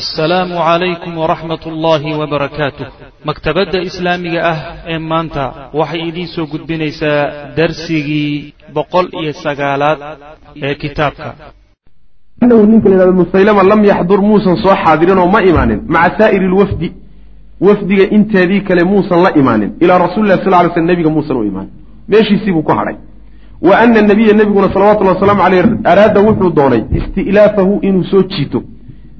assalaamu calaykum waraxmat ullaahi wabarakaatuh maktabadda islaamiga ah ee maanta waxay idiin soo gudbinaysaa darsigii boqol iyo sagaalaad ee kitaabka. Anahu ninka la yhahdo musaylama lam yaxdur muusan soo xaadirin oo ma imaanin. Maca saa'iri lwafdi wafdiga inteedii kale muusan la imaanin. Ilaa rasulilah sal ly sl nebiga muusan u imaanin. Meeshiisiibuu ku hadhay. Wa ana nabiya nebiguna salawatullhi wasalaamu caleyh araada wuxuu doonay isti'laafahu inuu soo jiito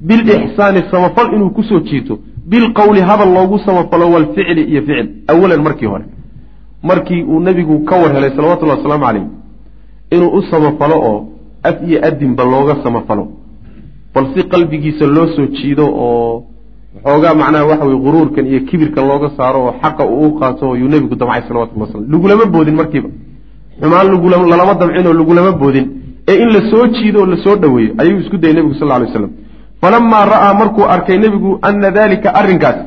bilixsaani samafal inuu ku soo jiito bilqowli hadal loogu samafalo walficli iyo ficil. Awalan markii hore. Markii uu nebigu ka war helay salawatullahi wasalaamu caleyh inuu u samafalo oo af iyo adinba looga samafalo. Bal si qalbigiisa loo soo jiido oo waxoogaa macnaha waxa weye guruurkan iyo kibirkan looga saaro oo xaqa uu u qaato yuu nebigu damcay salawatullah waslam lagulama boodin markiiba. Xumaan lalama damcin oo lagulama boodin. Ee in la soo jiido oo la soo dhoweeyo ayuu isku dayay nebigu sal lla alay slam falamaa ra'aa markuu arkay nebigu ana dalika arrinkaas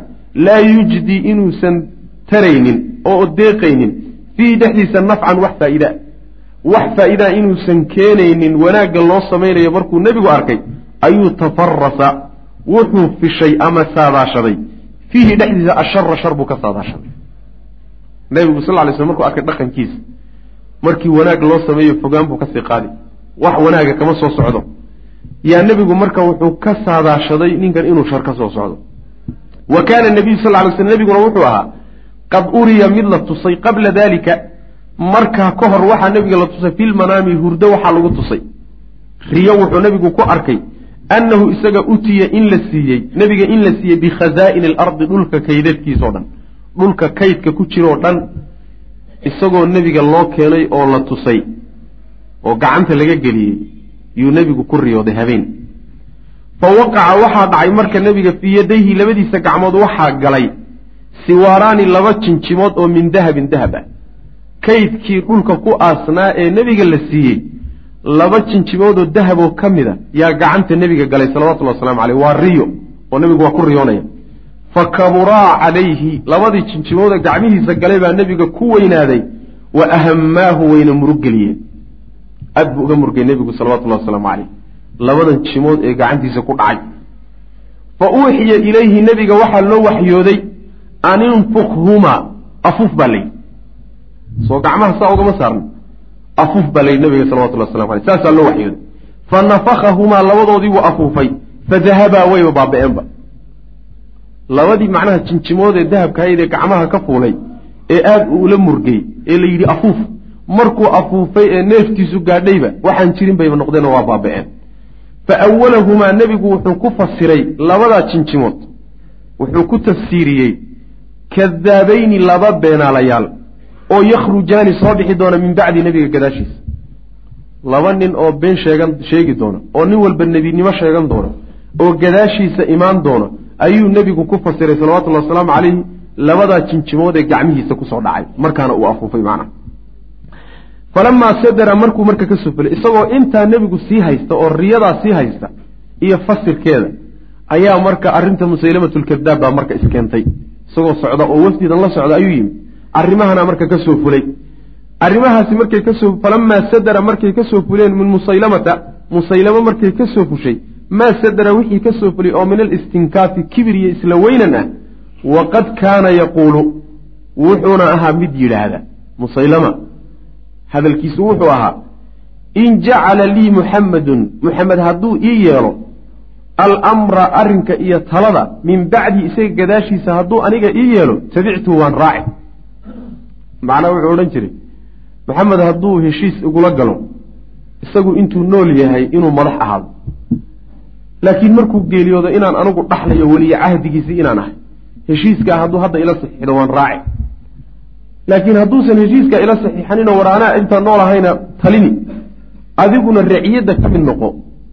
laa yujdi inuusan taraynin oo deeqaynin fiihi dhexdiisa nafcan wax faa'iida wax faa'iidaa inuusan keenaynin wanaagga loo samaynayo markuu nebigu arkay ayuu tafarasa wuxuu fishay ama saadaashaday. Fiihi dhexdiisa ashara shar buu ka saadaashaday. Nebigu sal lay sl markuu arkay dhaqankiisa markii wanaag loo sameeyo fogaan buu ka sii qaadi. Wax wanaaga kama soo socdo yaa nebigu marka wuxuu ka saadaashaday ninkan inuu shar ka soo socdo. Wa kaana nabiyu sal lay sl nebiguna wuxuu ahaa qad uriya mid la tusay qabla dalika markaa ka hor waxaa nebiga la tusay filmanaami hurdo waxaa lagu tusay. Riyo wuxuu nebigu ku arkay annahu isaga utiya in la siiyey nebiga in la siiyey bikhazaa'ini alardi dhulka kaydadkiisao dhan. Dhulka kaydka ku jiroo dhan isagoo nebiga loo keenay oo la tusay oo gacanta laga geliyey yuu nebigu ku riyooday habeen. Fa waqaca waxaa dhacay marka nebiga fii yadayhi labadiisa gacmood waxaa galay siwaaraani laba jinjimood oo min dahabin dahab ah. Kaydkii dhulka ku aasnaa ee nebiga la siiyey laba jinjimood oo dahaboo ka mid a yaa gacanta nebiga galay salawatullhi waslamu caleyh waa riyo oo nebigu waa ku riyoonaya. Fa kaburaa calayhi labadii jinjimoodoo gacmihiisa galay baa nebiga ku weynaaday wa ahamaahu wayna muruggeliyeen aad buu uga murgay nebigu salawatullahi wasalaamu caleyh labadan jimood ee gacantiisa ku dhacay. Fa uuxiya ilayhi nebiga waxaa loo waxyooday an infukhumaa afuuf baa layidhi. Soo gacmaha saa ugama saarna afuuf baa layidhi nabiga salawatullah waslamu aleyh saasaa loo waxyooday. Fa nafakahumaa labadoodii buu afuufay. Fadahabaa wayba baaba-eenba labadii macnaha jinjimood ee dahabkahayd ee gacmaha ka fuulay ee aada uula murgay ee la yidhi afuuf markuu afuufay ee neeftiisu gaadhayba waxaan jirin bayba noqdeenoo waa baaba-een. Fa awalahumaa nebigu wuxuu ku fasiray labadaa jinjimood wuxuu ku tafsiiriyey kadaabayni laba beenaalayaal oo yakhrujaani soo bixi doona min bacdi nebiga gadaashiisa laba nin oo been sheegan sheegi doona oo nin walba nebinimo sheegan doona oo gadaashiisa imaan doona ayuu nebigu ku fasiray salawatullahi wasalaamu calayhi labadaa jinjimood ee gacmihiisa ku soo dhacay markaana uu afuufay macnaha falamaa sadara markuu marka ka soo fulay isagoo intaa nebigu sii haysta oo riyadaa sii haysta iyo fasirkeeda ayaa marka arrinta musaylamatulkadaab baa marka iskeentay isagoo socda oo wafdidan la socda ayuu yimi arrimahana marka ka soo fulay. Arrimahaasi markay ka soo falamaa sadara markay ka soo fuleen min musaylamata musaylamo markay ka soo fushay maa sadara wixii ka soo fulay oo min alistinkaafi kibir iyo isla weynan ah waqad kaana yaquulu wuxuuna ahaa mid yidhaahda musaylama hadalkiisu wuxuu ahaa in jacala lii muxamadun muxamed hadduu ii yeelo alamra arrinka iyo talada min bacdi isaga gadaashiisa hadduu aniga ii yeelo tabictuu waan raaci. Macnaa wuxuu odhan jiray maxamed hadduu heshiis igula galo isagu intuu nool yahay inuu madax ahaado. Laakiin markuu geeliyoodo inaan anigu dhaxlayo weliye cahdigiisii inaan ahay heshiiskaa hadduu hadda ila saxiixdo waan raaci laakiin hadduusan heshiiskaa ila saxiixaninoo war anaa intaan nool ahayna talini adiguna raciyadda ka mid noqo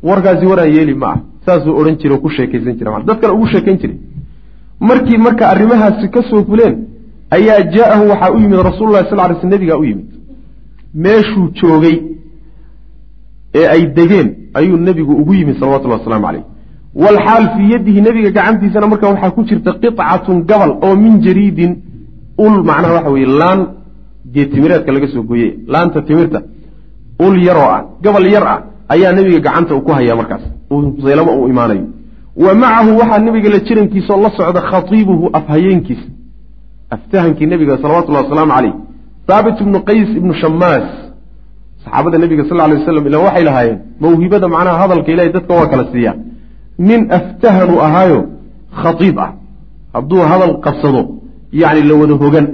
warkaasi waraan yeeli ma ah. Saasuu odhan jira oo ku sheekaysan jira dadkana ugu sheekayn jiray. Markii marka arrimahaasi ka soo fuleen ayaa jaa-ahu waxaa u yimid rasuululahi sal ly sl nebigaa u yimid. Meeshuu joogay ee ay degeen ayuu nebigu ugu yimid salawatullahi wasalaamu caleyh walxaal fii yadihi nebiga gacantiisana markaa waxaa ku jirta qicatun gabal oo min jariidin ul macnaha waxa weye laan geed timireedka laga soo gooye laanta timirta ul yaroo ah gabal yar ah ayaa nebiga gacanta uu ku hayaa markaas. Musaylamo uu imaanayo. Wa macahu waxaa nebiga la jirankiisaoo la socda khatiibuhu afhayeenkiisa aftahankii nebiga salawatullahi wasalaamu caleyh haabit ibnu qays ibnu shamaas saxaabada nebiga sal lay waslam ila waxay lahaayeen mawhibada macnaha hadalka ilahay dadka waa kala siiyaa nin aftahanu ahaayo khatiib ah. Hadduu hadal qabsado yacni la wada hogan.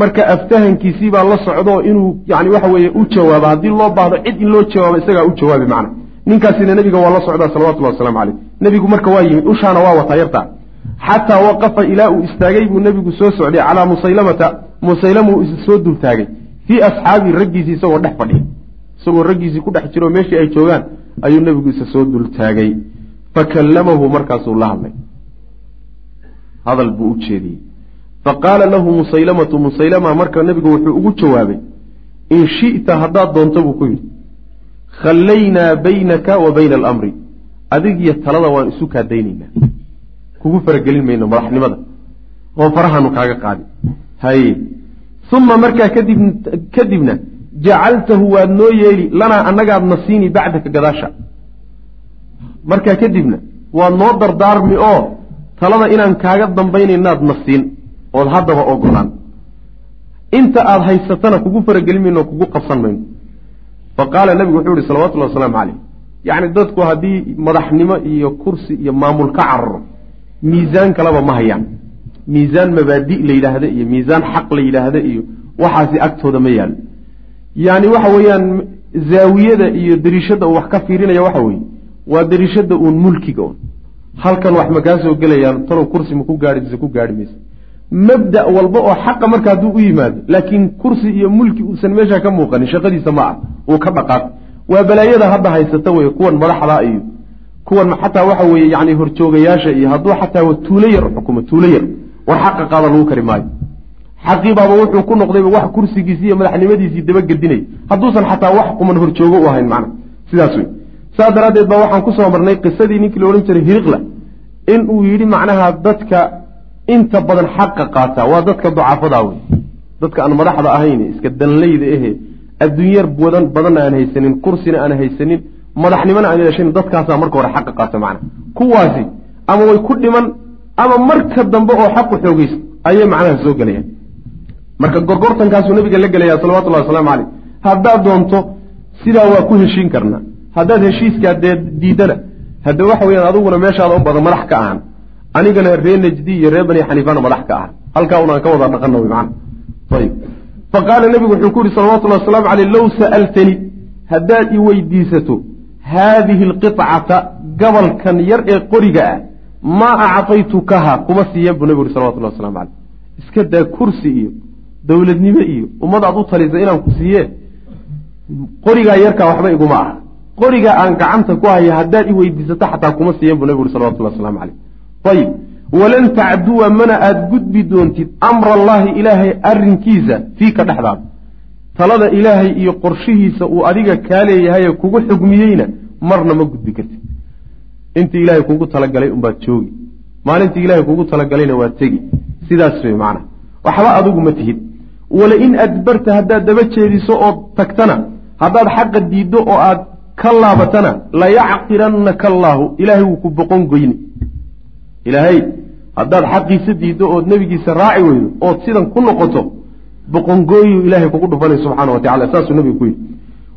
Marka aftahankiisii baa la socdo inuu yani waxa weeye u jawaabo. Haddii loo baahdo cid in loo jawaabo isagaa u jawaabi macna. Ninkaasina nebiga waa la socdaa salawatullahi waslamu caleyh nebigu marka waa yimid ushaana waa wataa yarta. Xataa waqafa ilaa uu istaagay buu nebigu soo socday calaa musaylamata. Musaylama uu soo dultaagay. Fii asxaabii raggiisii isagoo dhex fadhiya. Isagoo raggiisii ku dhex jiro meeshii ay joogaan ayuu nebigu isa soo dultaagay. Fakallamahu markaasuu la hadlay. Hadal buu u jeediyey faqaala lahu musaylamatu musaylama marka nebigu wuxuu ugu jawaabay in shi'ta haddaad doonto buu ku yidhi khallaynaa baynaka wa bayna alamri. Adig iyo talada waan isu kaadaynaynaa. Kugu faragelin mayno madaxnimada. Oo farahaanu kaaga qaadi. Haye uma markaa kadib kadibna jacaltahu waad noo yeeli lanaa annagaad na siini bacdaka gadaasha. Markaa kadibna waad noo dardaarmi oo talada inaan kaaga dambaynaynaad na siin ood haddaba ogolaan inta aada haysatana kugu faragelin mayno kugu qabsan mayno. Fa qaala nebigu wuxuu yihi salawatullahi wasalaamu caleyh yacni dadku haddii madaxnimo iyo kursi iyo maamul ka cararo miisaan kaleba ma hayaan. Miisaan mabaadi' la yidhaahda iyo miisaan xaq la yidhaahda iyo waxaasi agtooda ma yaalo yacni waxa weeyaan zaawiyada iyo dariishadda uu wax ka fiirinaya waxa weeye waa dariishadda uun mulkiga un halkan wax ma kaa soo gelayaan talow kursi ma ku gaadhi mise ku gaadhi maysa mabda walba oo xaqa marka hadduu u yimaado laakiin kursi iyo mulki uusan meesha ka muuqanin shaqadiisa ma ah uu ka dhaqaaq. Waa balaayada hadda haysata weye kuwan madaxda iyo kuwan xataa waxa weeye yani horjoogayaasha iyo hadduu xataa tuulo yar xukumo tuulo yar war xaqa qaada lagu kari maayo. Xaqiibaaba wuxuu ku noqdayba wax kursigiisii iyo madaxnimadiisii dabagedinay hadduusan xataa wax quman horjoogo u ahayn macna sidaas wey saas daraaddeed baa waxaan ku soo marnay qisadii ninkii la odhan jiray hiriqla in uu yidhi macnaha dadka inta badan xaqa qaataa waa dadka ducafadaa wey dadka aan madaxda ahayn iska danleyda ehe adduunyar badan badanna aan haysanin kursina aan haysanin madaxnimona aan yeeshanin dadkaasaa marka hore xaqa qaata macna. Kuwaasi ama way ku dhiman ama marka dambe oo xaqu xoogeysa ayay macnaha soo gelayaan. Marka gorgortankaasuu nabiga la gelaya salawatullahi wasalaamu caleyh haddaad doonto sidaa waa ku heshiin karnaa haddaad heshiiskaa dee diidana hadde waxa weyaan adiguna meeshaada un badan madax ka ahan anigana ree najdi iyo ree bani xaniifana madax ka ahan halkaa unaan ka wada dhaqana wy macana ayib fa qaala nebigu wuxuu ku yihi salawatullahi wasalaamu caleyh low sa'altani haddaad i weydiisato haadihi alqicata gabalkan yar ee qoriga ah maa actaytukaha kuma siiyan buu nebigu uhi salawatullahi waslamu caleyh iska daa kursi iyo dowladnimo iyo ummad aad u talisa inaan ku siiye qorigaa yarkaa waxba iguma aha. Qorigaa aan gacanta ku haya haddaad i weydiisato xataa kuma siiyan buu nebigu uhi salawatullahi waslamu caleyh ayib walan tacduwa mana aada gudbi doontid amra allaahi ilaahay arrinkiisa fiika dhexdaada. Talada ilaahay iyo qorshihiisa uu adiga kaa leeyahaye kugu xugmiyeyna marna ma gudbi kartid. Intii ilaahay kugu talagalay unbaad joogi. Maalintii ilaahay kugu talagalayna waa tegi. Sidaas wey macnaha waxba adigu ma tihid. Walain adbarta haddaad daba jeediso ood tagtana haddaad xaqa diiddo oo aad ka laabatana layacqirannaka allaahu ilaahay wuu ku boqon goyni ilaahay haddaad xaqiisa diiddo ood nebigiisa raaci weydo ood sidan ku noqoto boqongooyu ilaahay kugu dhufanay subxaana wa tacala saasuu nebigu ku yidhi.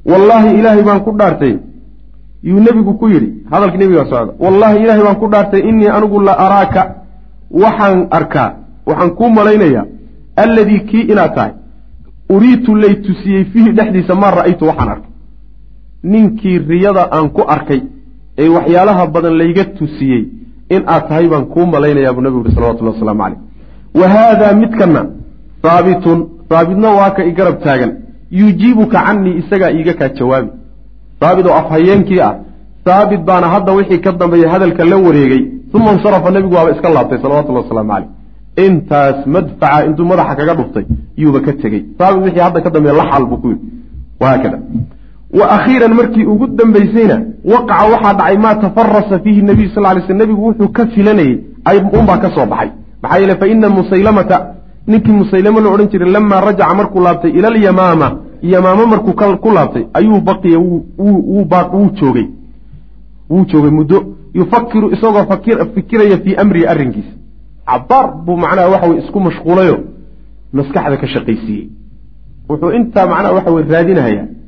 Wallaahi ilaahay baan ku dhaartay yuu nebigu ku yidhi hadalkii nebigaa socda. Wallaahi ilaahay baan ku dhaartay innii anigu la araaka waxaan arkaa waxaan kuu malaynayaa alladii kii inaad tahay uriitu lay tusiyey fiihi dhexdiisa maa ra'aytu waxaan arkay. Ninkii riyada aan ku arkay ee waxyaalaha badan layga tusiyey in aad tahay baan kuu malaynayaa buu nebigu uhi salawatullahi wasalaamu caleyh wa haadaa midkanna haabitun haabitna waa ka i garab taagan. Yujiibuka canii isagaa iiga kaa jawaabi. Haabit oo afhayeenkii ah haabit baana hadda wixii ka dambeeyey hadalka la wareegay uma insarafa nebigu waaba iska laabtay salawatullahi wasalaamu caleyh intaas madfaca intuu madaxa kaga dhuftay yuuba ka tegey. Haabit wixii hadda ka dambeeye la xaal buu ku yidhi. Wahaakada wa akhiiran markii ugu dambaysayna waqaca waxaa dhacay maa tafarasa fiihi nabiyu sal lay sl nebigu wuxuu ka filanayey unbaa ka soo baxay. Maxaa yeele fa ina musaylamata ninkii musaylamo la odhan jiray lamaa rajaca markuu laabtay ila alyamaama yamaamo markuu ku laabtay ayuu baqiya joogay. Wuu joogay muddo yufakiru isagoo fikiraya fii amrihi arrinkiisa. Cabaar buu macnaha waxa weye isku mashquulayo maskaxda ka shaqaysiiyey. Wuxuu intaa macnaha waxa weye raadinahayaa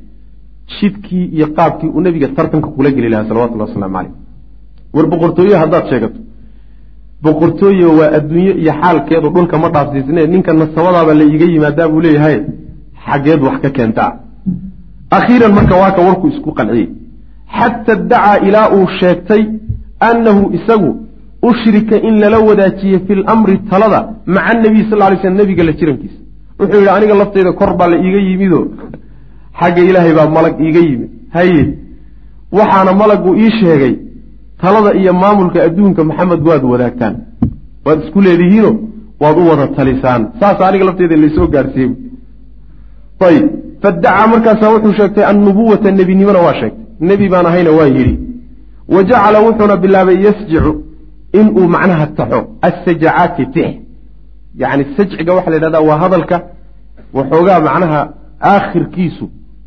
jidkii iyo qaabkii uu nebiga tartanka kula geli lahaa salawatullahi wasalaamu caleyh war boqortooye haddaad sheegato boqortooye waa adduunye iyo xaalkeedu dhulka ma dhaafsiisne ninka nasabadaaba la iiga yimaadaa buu leeyahay xaggeed wax ka keentaa. Akhiiran marka waa ka warkuu isku qanciyey. Xata dacaa ilaa uu sheegtay annahu isagu ushrika in lala wadaajiye fi lamri talada maca anabiy sal lay slm nebiga la jirankiisa. Wuxuu yidhi aniga lafteyda kor baa la iiga yimido xagga ilaahay baa malag iiga yimid. Haye waxaana malagu ii sheegay talada iyo maamulka adduunka maxamed waad wadaagtaan. Waad isku leedihiino? Waad u wada talisaan. Saas aniga lafteeda laysoo gaarsiiyey. Ayib fadacaa markaasaa wuxuu sheegtay annubuwata nebinimona waa sheegtay. Nebi baan ahayna waa yidhi wa jacala wuxuuna bilaabay yasjicu inuu macnaha taxo assajacaati tix. Yacni sajciga waxaa la yidhahdaa waa hadalka waxoogaa macnaha aakhirkiisu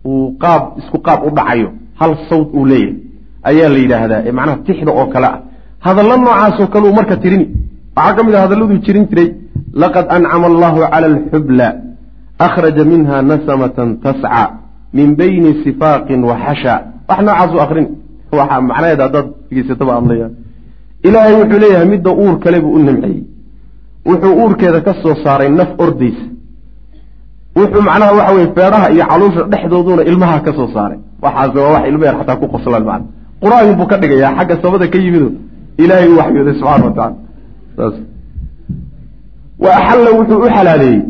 uu qaab isku qaab u dhacayo hal sawd uu leeyahay ayaa la yidhaahdaa ee macnaha tixda oo kale ah. Hadallo noocaasoo kale uu marka tirini waxaa ka mid a hadalladuu jirin jiray laqad ancama allahu cala alxubla akhraja minha nasamatan tasca min bayni sifaaqin wa xasha. Wax noocaasu akrin waxa macnaheeda haddaad degeysataba adlaya ilaahay wuxuu leeyahay midda uur kale buu u nimceeyey. Wuxuu uurkeeda ka soo saaray naf ordaysa wuxuu macnaha waxa weye feedhaha iyo caluusha dhexdooduna ilmaha ka soo saaray. Waxaase waa wax ilmo yar xataa ku qoslaan macna. Qur'aan buu ka dhigayaa xagga samada ka yimido ilaahay u waxyooday subxana wa tacala saas. Wa axalla wuxuu u xalaaleeyey.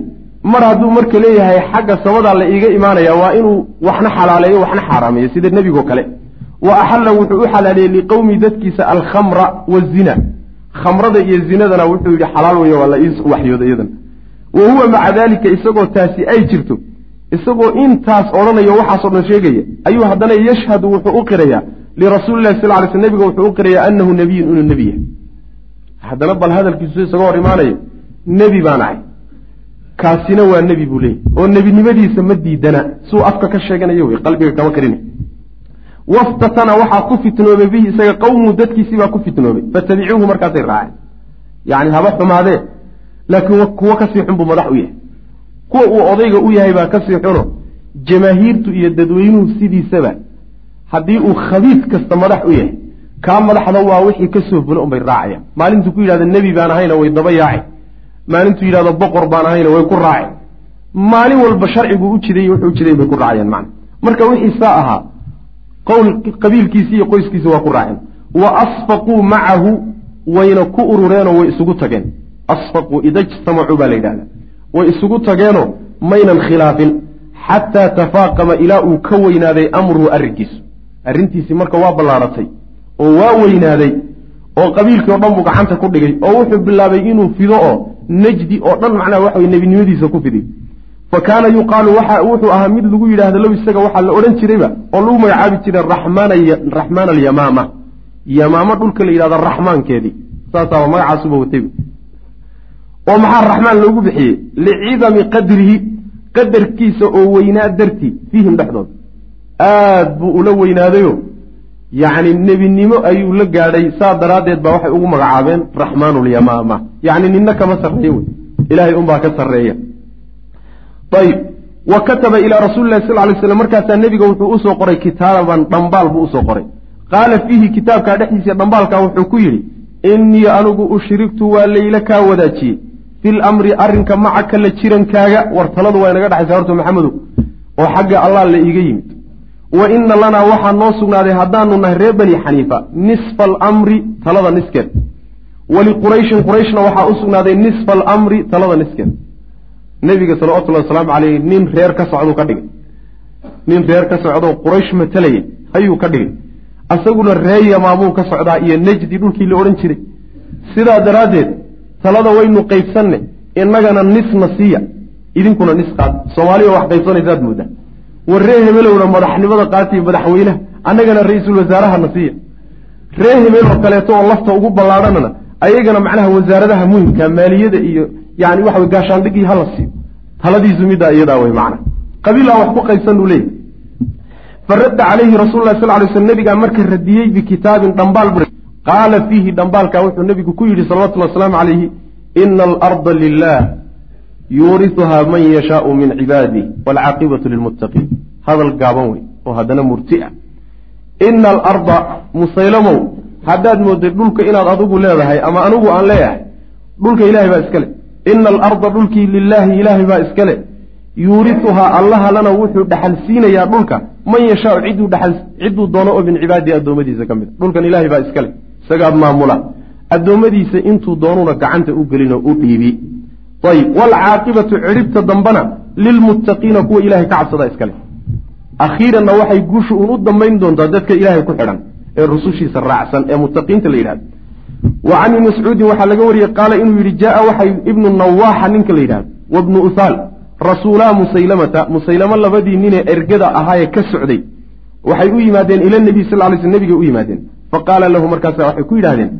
Mar hadduu marka leeyahay xagga samadaa la iiga imaanaya waa inuu waxna xalaaleeyo waxna xaaraameeyo sida nebigoo kale. Wa axalla wuxuu u xalaaleeyey liqowmi dadkiisa alkhamra wazina khamrada iyo zinadana wuxuu yidhi xalaal weeye waa la ii waxyooda iyadana wa huwa maca daalika isagoo taasi ay jirto isagoo intaas odhanayo waxaasoo dhan sheegaya ayuu haddana yashhadu wuxuu u qirayaa lirasuuli lahi sal ly sl nebiga wuxuu u qirayaa annahu nebiyun inuu nebi yahay. Haddana bal hadalkiisu isagoo hor imaanayo nebi baan ahay. Kaasina waa nebi buu leeyay oo nebinimadiisa ma diidana suu afka ka sheeganayo wey qalbiga kama karina waftatana waxaa ku fitnoobay bihi isaga qawmu dadkiisii baa ku fitnoobay fatabicuuhu markaasay raaceen. Yacni haba xumaadee laakiin kuwo ka sii xun buu madax u yahay. Kuwa uu odayga u yahay baa ka sii xuno. Jamaahiirtu iyo dadweynuhu sidiisaba haddii uu khabiis kasta madax u yahay kaa madaxda waa wixii ka soo fulo unbay raacayaan. Maalintuu ku yidhahda nebi baan ahayna way daba yaaceen maalintuu yidhahdo boqor baan ahayna way ku raaceen maalin walba sharciguu u jiday wuxuu jiday bay ku raacayaan macna. Marka wixii saa ahaa qowl qabiilkiisi iyo qoyskiisa waa ku raaceen. Wa asfaquu macahu wayna ku urureenoo way isugu tageen asfaquu idajtamacuu baa la yidhahda way isugu tageenoo maynan khilaafin xataa tafaaqama ilaa uu ka weynaaday amruhu arrinkiisu arrintiisii marka waa ballaaratay oo waa weynaaday oo qabiilkii o dhan buu gacanta ku dhigay oo wuxuu bilaabay inuu fido oo najdi oo dhan macnaha waxa wey nebinimadiisa ku fidiy fa kaana yuqaalu waxa wuxuu ahaa mid lagu yidhaahdo low isaga waxaa la odhan jirayba oo lagu magacaabi jiray raxmaan alyamaama yamaama dhulka la yidhahdo raxmaankeedii saasaaba magacaasuba watay oo maxaa raxmaan loogu bixiyey? licidami qadrihi qadarkiisa oo weynaa dartii fiihim dhexdooda. Aad buu ula weynaadayo yacni nebinimo ayuu la gaadhay saa daraaddeed baa waxay ugu magacaabeen raxmaanulyamaama yacni ninna kama sarreeyo wey ilaahay unbaa ka sarreeya. Ayib wa kataba ilaa rasuuli lahi sal ly slam markaasaa nebiga wuxuu u soo qoray kitaaban dhambaal buu u soo qoray. Qaala fiihi kitaabkaa dhexdiisa dhambaalkaa wuxuu ku yidhi innii anigu ushrigtu waa layla kaa wadaajiyey fil amri arrinka macaka la jirankaaga war taladu waa inaga dhexaysa horta maxamedow oo xagga allah la iiga yimid. Wa inna lanaa waxaa noo sugnaaday haddaanu nahay reer bani xaniifa nisfa alamri talada niskeed. Waliqurayshin qurayshna waxaa u sugnaaday nisfa alamri talada niskeed. Nebiga salawatullahi wasalaamu caleyh nin reer ka socduu ka dhigay. Nin reer ka socdoo quraysh matalaya ayuu ka dhigay. Asaguna ree yamaamuu ka socdaa iyo najdi dhulkii la odhan jiray. Sidaa daraaddeed talada waynu qaybsanne innagana nisna siiya. Idinkuna nis qaad. Soomaaliya wax qaybsanaysaad moodaa war ree hebelowna madaxnimada qaatiyo madaxweynaha annagana ra'iisul wasaarahana siiya. Ree hebel oo kaleeto oo lafta ugu ballaadhanana ayagana macnaha wasaaradaha muhimka maaliyada iyo yani waxa wey gaashaandhigii hala siiyo. Taladiisu middaa iyadaa wey macna. Qabiilaa wax ku qaybsan uu leeyahy faradda calayhi rasul lah sal lay sl nabigaa marka radiyey bikitaabin dhambaal bu qaala fiihi dhambaalkaa wuxuu nebigu ku yidhi salawatullhi wasalaamu calayhi ina alarda lilah yuurisuhaa man yashaau min cibaadih waalcaaqibatu lilmuttaqiin hadal gaaban wey oo haddana murti ah. Ina alarda musaylamow haddaad moodday dhulka inaad adigu leedahay ama anigu aan leeyahay dhulka ilaahay baa iska le ina alarda dhulkii lilaahi ilaahay baa iska le yuurisuhaa allaha lana wuxuu dhaxal siinayaa dhulka. Man yashaau cidduu doono oo min cibaadihi addoommadiisa ka mid dhulkan ilaahay baa iska le isagaad maamula addoommadiisa intuu doonuna gacanta u gelinoo u dhiibi. Ayib waalcaaqibatu cidhibta dambana lilmuttaqiina kuwa ilahay ka cabsadaa iskale akhiiranna waxay guushu uun u dambayn doontaa dadka ilaahay ku xidhan ee rusushiisa raacsan ee muttaqiinta la yidhahdo. Wa can ibni mascuudin waxaa laga wariyey qaala inuu yidhi jaa waxay ibnu nawaaxa ninka la yidhahdo wabnu uthaal rasuulaa musaylamata. Musaylamo labadii ninee ergada ahaayee ka socday waxay u yimaadeen ila nebiy sal ly sl nebigay u yimaadeen faqaala lahu markaasa waxay ku yidhahdeen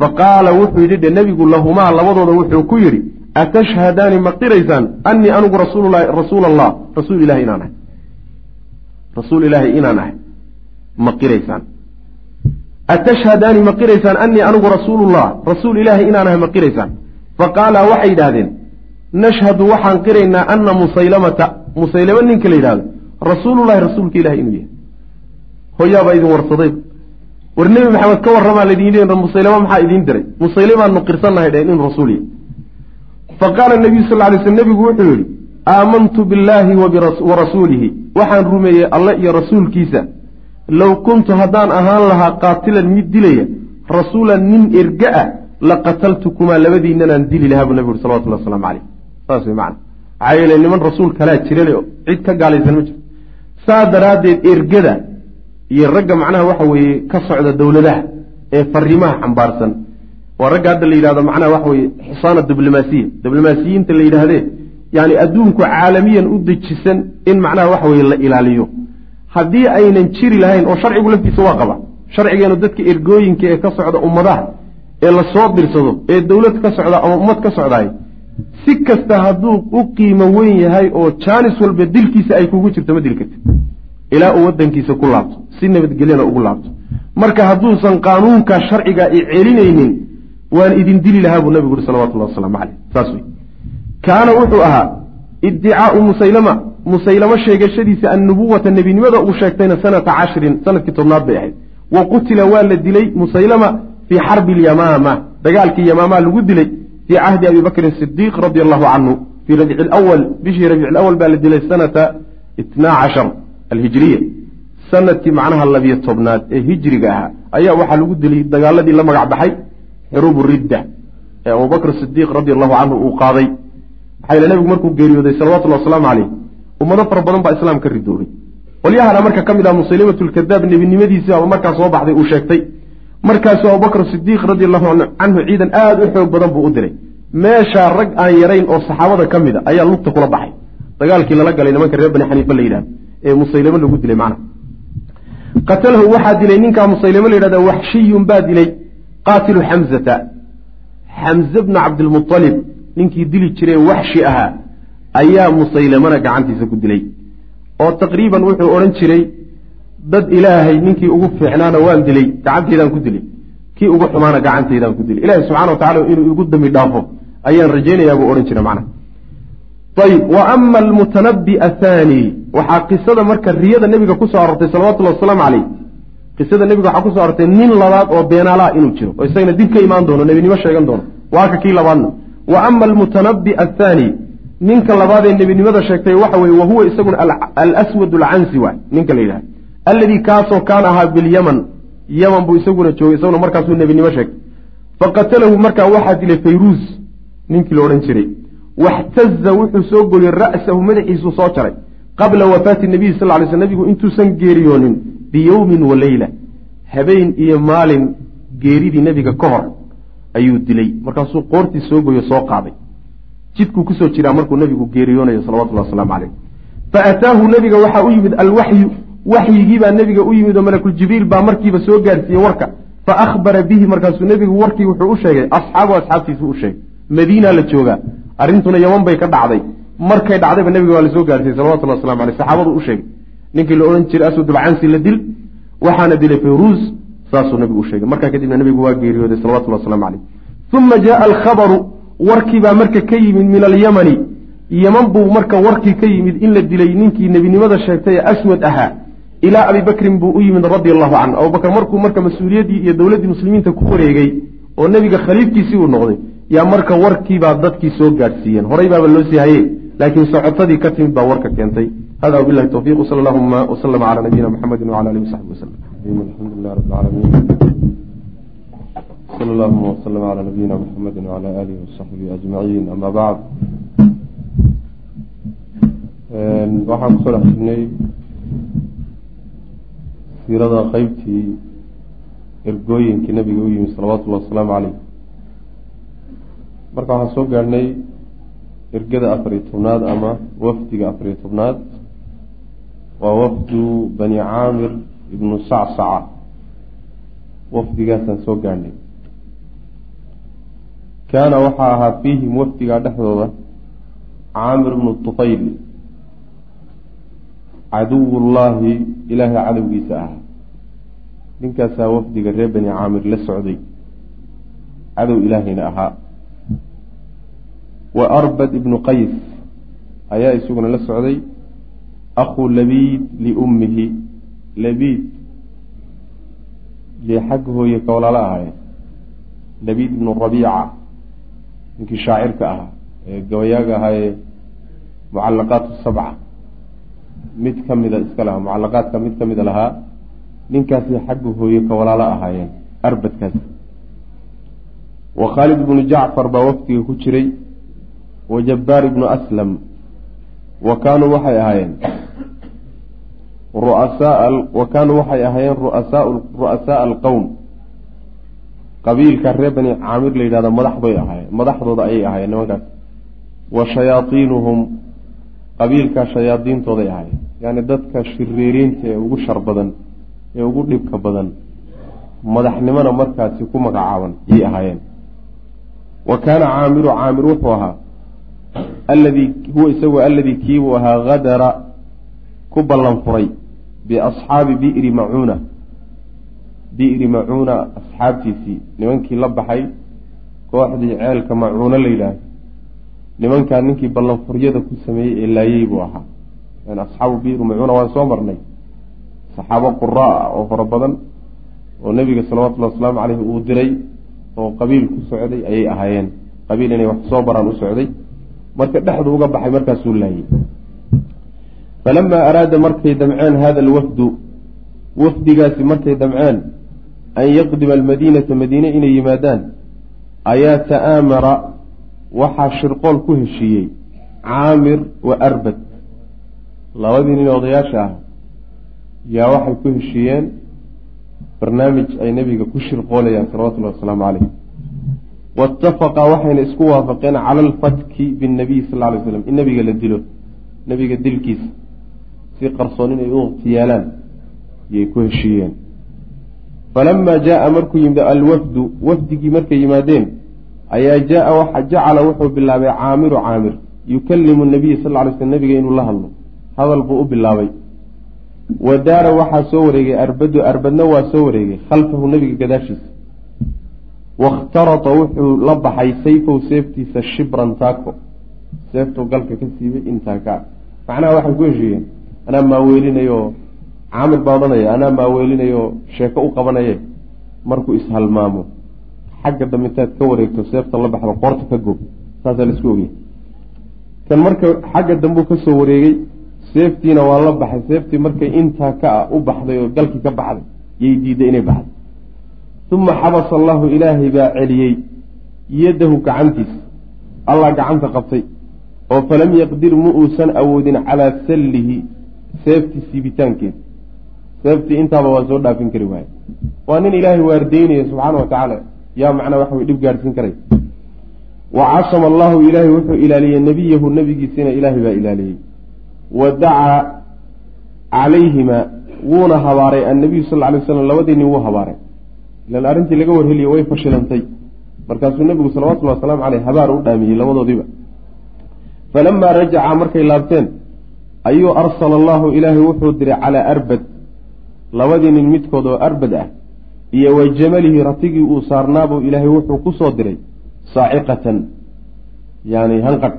faqaala wuxuu yidhi dhe nebigu lahumaa labadooda wuxuu ku yidhi atashhadaani ma qiraysaan? Annii anigu rasuululahi rasuul allah rasuul ilahi inaan ahay. Rasuul ilaahi inaan ahay ma qiraysaan. Atashhadaani ma qiraysaan? Annii anigu rasuulullah rasuul ilaahi inaan ahay ma qiraysaan. Faqaala waxay yidhaahdeen nashhadu waxaan qiraynaa anna musaylamata musaylamo ninka la yidhahdo rasuulullahi rasuulka ilahi inuu yahay. Hoyaabaa idin warsaday war nebi maxamed ka warramaa laydin yidhi musaylamo maxaa idiin diray? Musaylimaanu qirsannahay dheen inuu rasuul yahay. Fa qaala nabiyu sal ly sl nebigu wuxuu yidhi aamantu billaahi wa rasuulihi. Waxaan rumeeyey alle iyo rasuulkiisa. Low kuntu haddaan ahaan lahaa qaatilan mid dilaya rasuulan nin erga ah la qataltukumaa labadiinanaan dili lahaa buu nabigu uri salawatullah waslamu caleyh saas wey macana maxaa yeele niman rasuul kalaa jirale cid ka gaalaysan ma jirto. Saa daraaddeed ergada iyo ragga macnaha waxa weeye ka socda dowladaha ee fariimaha xambaarsan. Waa ragga hadda la yidhahdo macnaha waxa weye xisaana diblomaasiya. Diblomaasiyiinta la yidhaahdee yani adduunku caalamiyan u dejisan in macnaha waxa weye la ilaaliyo. Haddii aynan jiri lahayn oo sharcigu laftiisa waa qaba sharcigeenu dadka ergooyinka ee ka socda ummadaha ee la soo dirsado ee dowlad ka socda ama ummad ka socdaay si kasta hadduu u qiimo weyn yahay oo jaanis walba dilkiisa ay kugu jirto ma karti ilaa uu waddankiisa ku laabto si nabadgelyana ugu laabto. Marka hadduusan qaanuunka sharciga i celinaynin waan idin dili lahaa buu nabigu uri salawatullahi wasalaamu caleyh saas wey kaana wuxuu ahaa iddicaau musaylama musaylamo sheegashadiisa annubuwata nebinimada uu sheegtayna sanata cashrin sannadkii tobnaad bay ahayd. Wa qutila waa la dilay musaylama fii xarbi alyamaama dagaalkii yamaama lagu dilay fii cahdi abi bakrin sidiiq radia allahu canhu fii rabici bishii rabici lawal baa la dilay sanata itnaa cashar alhijriya. Sanadkii macnaha labiyo tobnaad ee hijriga ahaa ayaa waxaa lagu dilay dagaaladii la magac baxay xuruubu ridda ee abubakr sidiiq radi allahu canhu uu qaaday. Maxaa yele nebigu markuu geeriyooday salawatullahi wasalaamu caleyh ummado fara badan baa islaam ka ridoobay. Qolyahana marka ka mid ah musaylimatu lkadaab nebinimadiisii aba markaa soo baxday uu sheegtay. Markaasuu abubakr sidiiq radi allahu canhu ciidan aada u xoog badan buu u diray meeshaa rag aan yarayn oo saxaabada ka mid a ayaa lugta kula baxay dagaalkii lala galay nimanka reer bani xaniifa la yidhahdo ee musaylimo lagu dilay macna. Qatalahu waxaa dilay ninkaa musaylimo la yidhahda waxshiyun baa dilay qaatilu xamzata. Xamze bna cabdilmualib ninkii dili jiree waxshi ahaa ayaa musaylamana gacantiisa ku dilay. Oo taqriiban wuxuu odhan jiray dad ilaahay ninkii ugu fiicnaana waan dilay gacanteydaan ku dilay. Kii ugu xumaana gacanteydaan ku dilay. Ilahi subxana wa tacala inuu igu dambi dhaafo ayaan rajaynayaa buu odhan jira macnaha ayib wa ama almutanabi athani. Waxaa qisada marka riyada nebiga ku soo arortay salawatullahi wasalaamu caleyh qisada nebiga waxaa ku soo arortay nin labaad oo beenaalaa inuu jiro. Oo isagana dib ka imaan doono nebinimo sheegan doono? Waa ka kii labaadna wa ama almutanabi athani. Ninka labaadee nebinimada sheegtay waxa weye wahuwa isaguna alswad alcansi waay. Ninka la yidhaha alladii kaasoo kaana ahaa bilyaman yaman. Buu isaguna joogay isaguna markaasuu nebinimo sheegtay. Faqatalahu markaa waxaa dilay fayruus ninkii la odhan jiray waxtaza wuxuu soo goliyey ra'sahu madaxiisuu soo jaray qabla wafaati nabiyi sal ly sl nebigu intuusan geeriyoonin biyowmin wa leyla habeen iyo maalin geeridii nebiga ka hor ayuu dilay markaasuu qoortii soo goyo soo qaaday jidkuu ku soo jiraa markuu nebigu geeriyoonayo salawatullahi wasalaamu caleyh fa ataahu nebiga waxaa u yimid alwaxyu waxyigiibaa nebiga u yimid oo malakuljibriil baa markiiba soo gaarsiiyey warka fa akhbara bihi markaasuu nebigu warkii wuxuu u sheegay asxaabu asxaabtiisu u sheegay madiina la joogaa arrintuna yaman bay ka dhacday. Markay dhacdayba nebiga waa la soo gaarsiiyey salawatullahi waslamu aleyh saxaabadu u sheegay ninkii la odhan jiray aswadulcansi la dil waxaana dilay fayruus saasuu nabigu u sheegay. Markaa kadibna nabigu waa geeriyooday salawatullah waslamu caleyh uma jaaa alkhabaru warkii baa marka ka yimid min alyamani. Yeman buu marka warkii ka yimid in la dilay ninkii nebinimada sheegtay ee aswad ahaa ilaa abi bakrin buu u yimid radia allahu canhu. Abubakr markuu marka mas'uuliyaddii iyo dowladdii muslimiinta ku wareegay oo nebiga khaliifkiisii uu noqday yaa marka warkiibaa dadkii soo gaadhsiiyeen. Horay baaba loo sii haye laakiin socotadii ka timid baa warka keentay. Hada wabilahi towfiq wsala allahuma wslama cala nabiyina mxamedi wcala alihi wasaxbi waslm allahuma wslm cala nabiyina mxamedi wcala alihi wasaxbihi ajmaciin ama bacd waxaan ku soo dhex jirnay siirada qeybtii ergooyinkii nabiga u yimi salawatullahi wasalaamu caleyh marka waxaan soo gaadhnay ergada afariyo tobnaad ama wafdiga afariyo tobnaad waa wafdu bani caamir ibnu sacsaca. Wafdigaasaan soo gaadhnay kaana waxaa ahaa fiihim wafdigaa dhexdooda caamir ibnu tufayl caduwullaahi ilaahay cadowgiisa ahaa ninkaasaa wafdiga reer bani caamir la socday. Cadow ilaahayna ahaa. Wa arbad ibnu qays ayaa isaguna la socday. Akhuu labiid liummihi labiid lee xagga hooye ka walaalo ahaayeen. Labiid ibnu rabiica ninkii shaacirka ahaa ee gabayaaga ahaa ee mucallaqaat sabca. Mid ka mida iska lahaa mucallaqaadka mid ka mida lahaa ninkaasi xagga hooye ka walaalo ahaayeen arbadkaasi wa khaalid ibnu jacfar baa wafdiga ku jiray wa jabbaar ibnu aslam wa kaanuu waxay ahaayeen ruasaa wa kaanuu waxay ahaayeen ruasaa ru'asaaa alqowm qabiilka reer bani caamir la yidhahdo madax bay ahaayeen madaxdooda ayay ahaayeen nimankaas. Wa shayaaiinuhum qabiilkaa shayaadiintooday ahaayeen. Yani dadka shiriiriinta ee ugu shar badan ee ugu dhibka badan madaxnimona markaasi ku magacaaban yay ahaayeen. Wa kaana caamiru caamir wuxuu ahaa alladii huwa isagoo alladii kiibuu ahaa hadara ku ballan furay biasxaabi bi'ri macuuna. Bi'ri macuuna asxaabtiisii nimankii la baxay kooxdii ceelka macuuno la yidhaahdo nimankaa ninkii ballanfuryada ku sameeyey ee laayey buu ahaa. Asxaabu bi'ri macuuna waan soo marnay saxaabo quraa ah oo fara badan oo nebiga salawatullahi wasalaamu caleyhi uu diray oo qabiil ku socday ayay ahaayeen. Qabiil inay wax soo baraan u socday. Marka dhexdu uga baxay markaasuu laayey falamaa araada markay damceen hada alwafdu wafdigaasi markay damceen an yaqdima almadiinata madiine inay yimaadaan ayaa ta'aamara waxaa shirqool ku heshiiyey caamir wa arbad. Labadii nin odayaasha ah yaa waxay ku heshiiyeen barnaamij ay nebiga ku shirqoolayaan salawatullahi wasalaamu caleyh waitafaqa waxayna isku waafaqeen cala alfatki binnabiy sal lla alay slam in nebiga la dilo nebiga dilkiisa si qarsoon inay u iqhtiyaalaan yay ku heshiiyeen. Falamaa jaaa markuu yimid alwafdu wafdigii markay yimaadeen ayaa jaaa jacala wuxuu bilaabay caamiru caamir yukallimu nabiya sal ly slm nebiga inuu la hadlo. Hadal buu u bilaabay wa daara waxaa soo wareegay arbadu arbadna waa soo wareegay khalfahu nebiga gadaashiisa wakhtarata wuxuu la baxay sayfow seeftiisa shibran taako. Seeftuu galka ka siibay intaa ka macnaha waxay ku heshiiyeen anaa maaweelinayo caamir baa odhanaya anaa maaweelinayo sheeko u qabanaye markuu ishalmaamo xagga dambe intaad ka wareegto seefta la baxdo qoorta ka goob. Saasaa la isku ogey kan marka xagga dambuu ka soo wareegay seeftiina waa la baxay. Seeftii markay intaa ka a u baxday oo galkii ka baxday yay diiday inay baxday. Uma xabasa allahu ilaahay baa celiyey yadahu gacantiisa allah gacanta qabtay. Oo falam yaqdir ma uusan awoodin calaa sallihi seeftii siibitaankeeda seeftii intaaba waa soo dhaafin kari waaye. Waa nin ilaahay waardeynaya subxaana wa tacaala. Yaa macnaa waxa way dhib gaadhsiin karay. Wa casama allahu ilaahay wuxuu ilaaliyey nebiyahu nebigiisina ilaahay baa ilaaliyey wa dacaa calayhima wuuna habaaray annabiyu sal lla alay slam labadii nin wuu habaaray. Ilan arrintii laga warheliye way fashilantay. Markaasuu nebigu salawatullhi wasalaamu caleyh habaar u dhaamiyey labadoodiiba falamaa rajaca markay laabteen ayuu arsala allahu ilaahay wuxuu diray calaa arbad. Labadii nin midkood oo arbad ah iyo wa jamalihi ratigii uu saarnaabuu ilaahay wuxuu ku soo diray saaciqatan yani hanqadh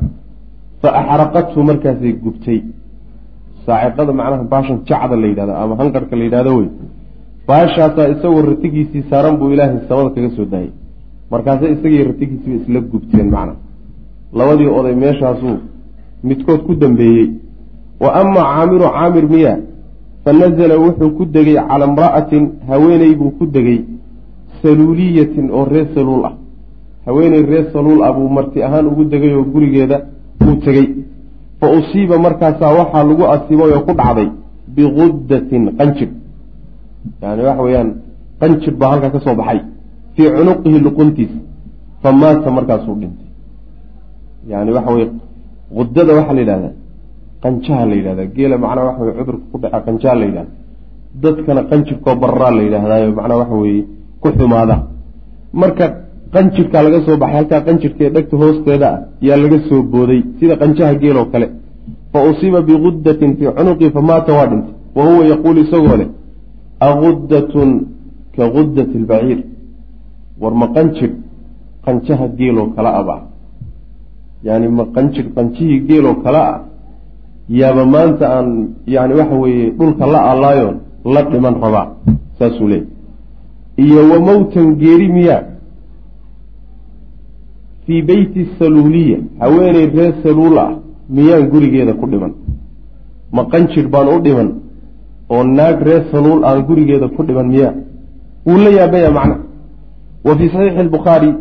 fa axraqathu markaasay gubtay saaciqada macnaha baashan jacda la yidhahdo ama hanqarhka la yidhahdo wey baashaasaa isagoo ratigiisii saaran buu ilaahay samada kaga soo daayay. Markaase isagii ratigiisiiba isla gubteen macnaha. Labadii oday meeshaasuu midkood ku dambeeyey. Wa amaa caamiru caamir miya fa nazala wuxuu ku degay cala imra'atin haweeney buu ku degay saluuliyatin oo reer saluul ah. Haweeney reer saluul ah buu marti ahaan ugu degay oo gurigeeda uu tegey fa usiiba markaasaa waxaa lagu asiibay oo ku dhacday biguddatin qanjib. Yani waxa weeyaan qanjib baa halkaa ka soo baxay fii cunuqihi luquntiisa fa maata markaasuu dhintay. Yani waxa weye gudada waxaa la yidhahdaa qanjaha la yidhahdaa geela macnaa waxa weye cudurka ku dhaca qanjaha la yidhahda dadkana qanjibkoo bararaa la yidhahdaayo macnaa waxa weeye ku xumaada. Marka qanjirkaa laga soo baxay halkaa qanjirka ee dhegta hoosteeda ah yaa laga soo booday sida qanjaha geel oo kale. Fa usiiba bigudatin fii cunuqii famaata waa dhintay. Wa huwa yaquulu isagoo leh aguddatun ka guddati albaciir war ma qanjir qanjaha geeloo kala aba yani ma qanjir qanjihii geeloo kale ah? Yaaba maanta aan yani waxa weeye dhulka la allaayoon la dhiman rabaa saasuu leeyay iyo wa mowtan geeri miyaa fii beyti saluuliya haweeney reer saluul ah miyaan gurigeeda ku dhiman. Ma qanjir baan u dhiman oo naag reer saluul aan gurigeeda ku dhiman miyaa. Wuu la yaabaya macna. Wa fii saxiixi albukhaari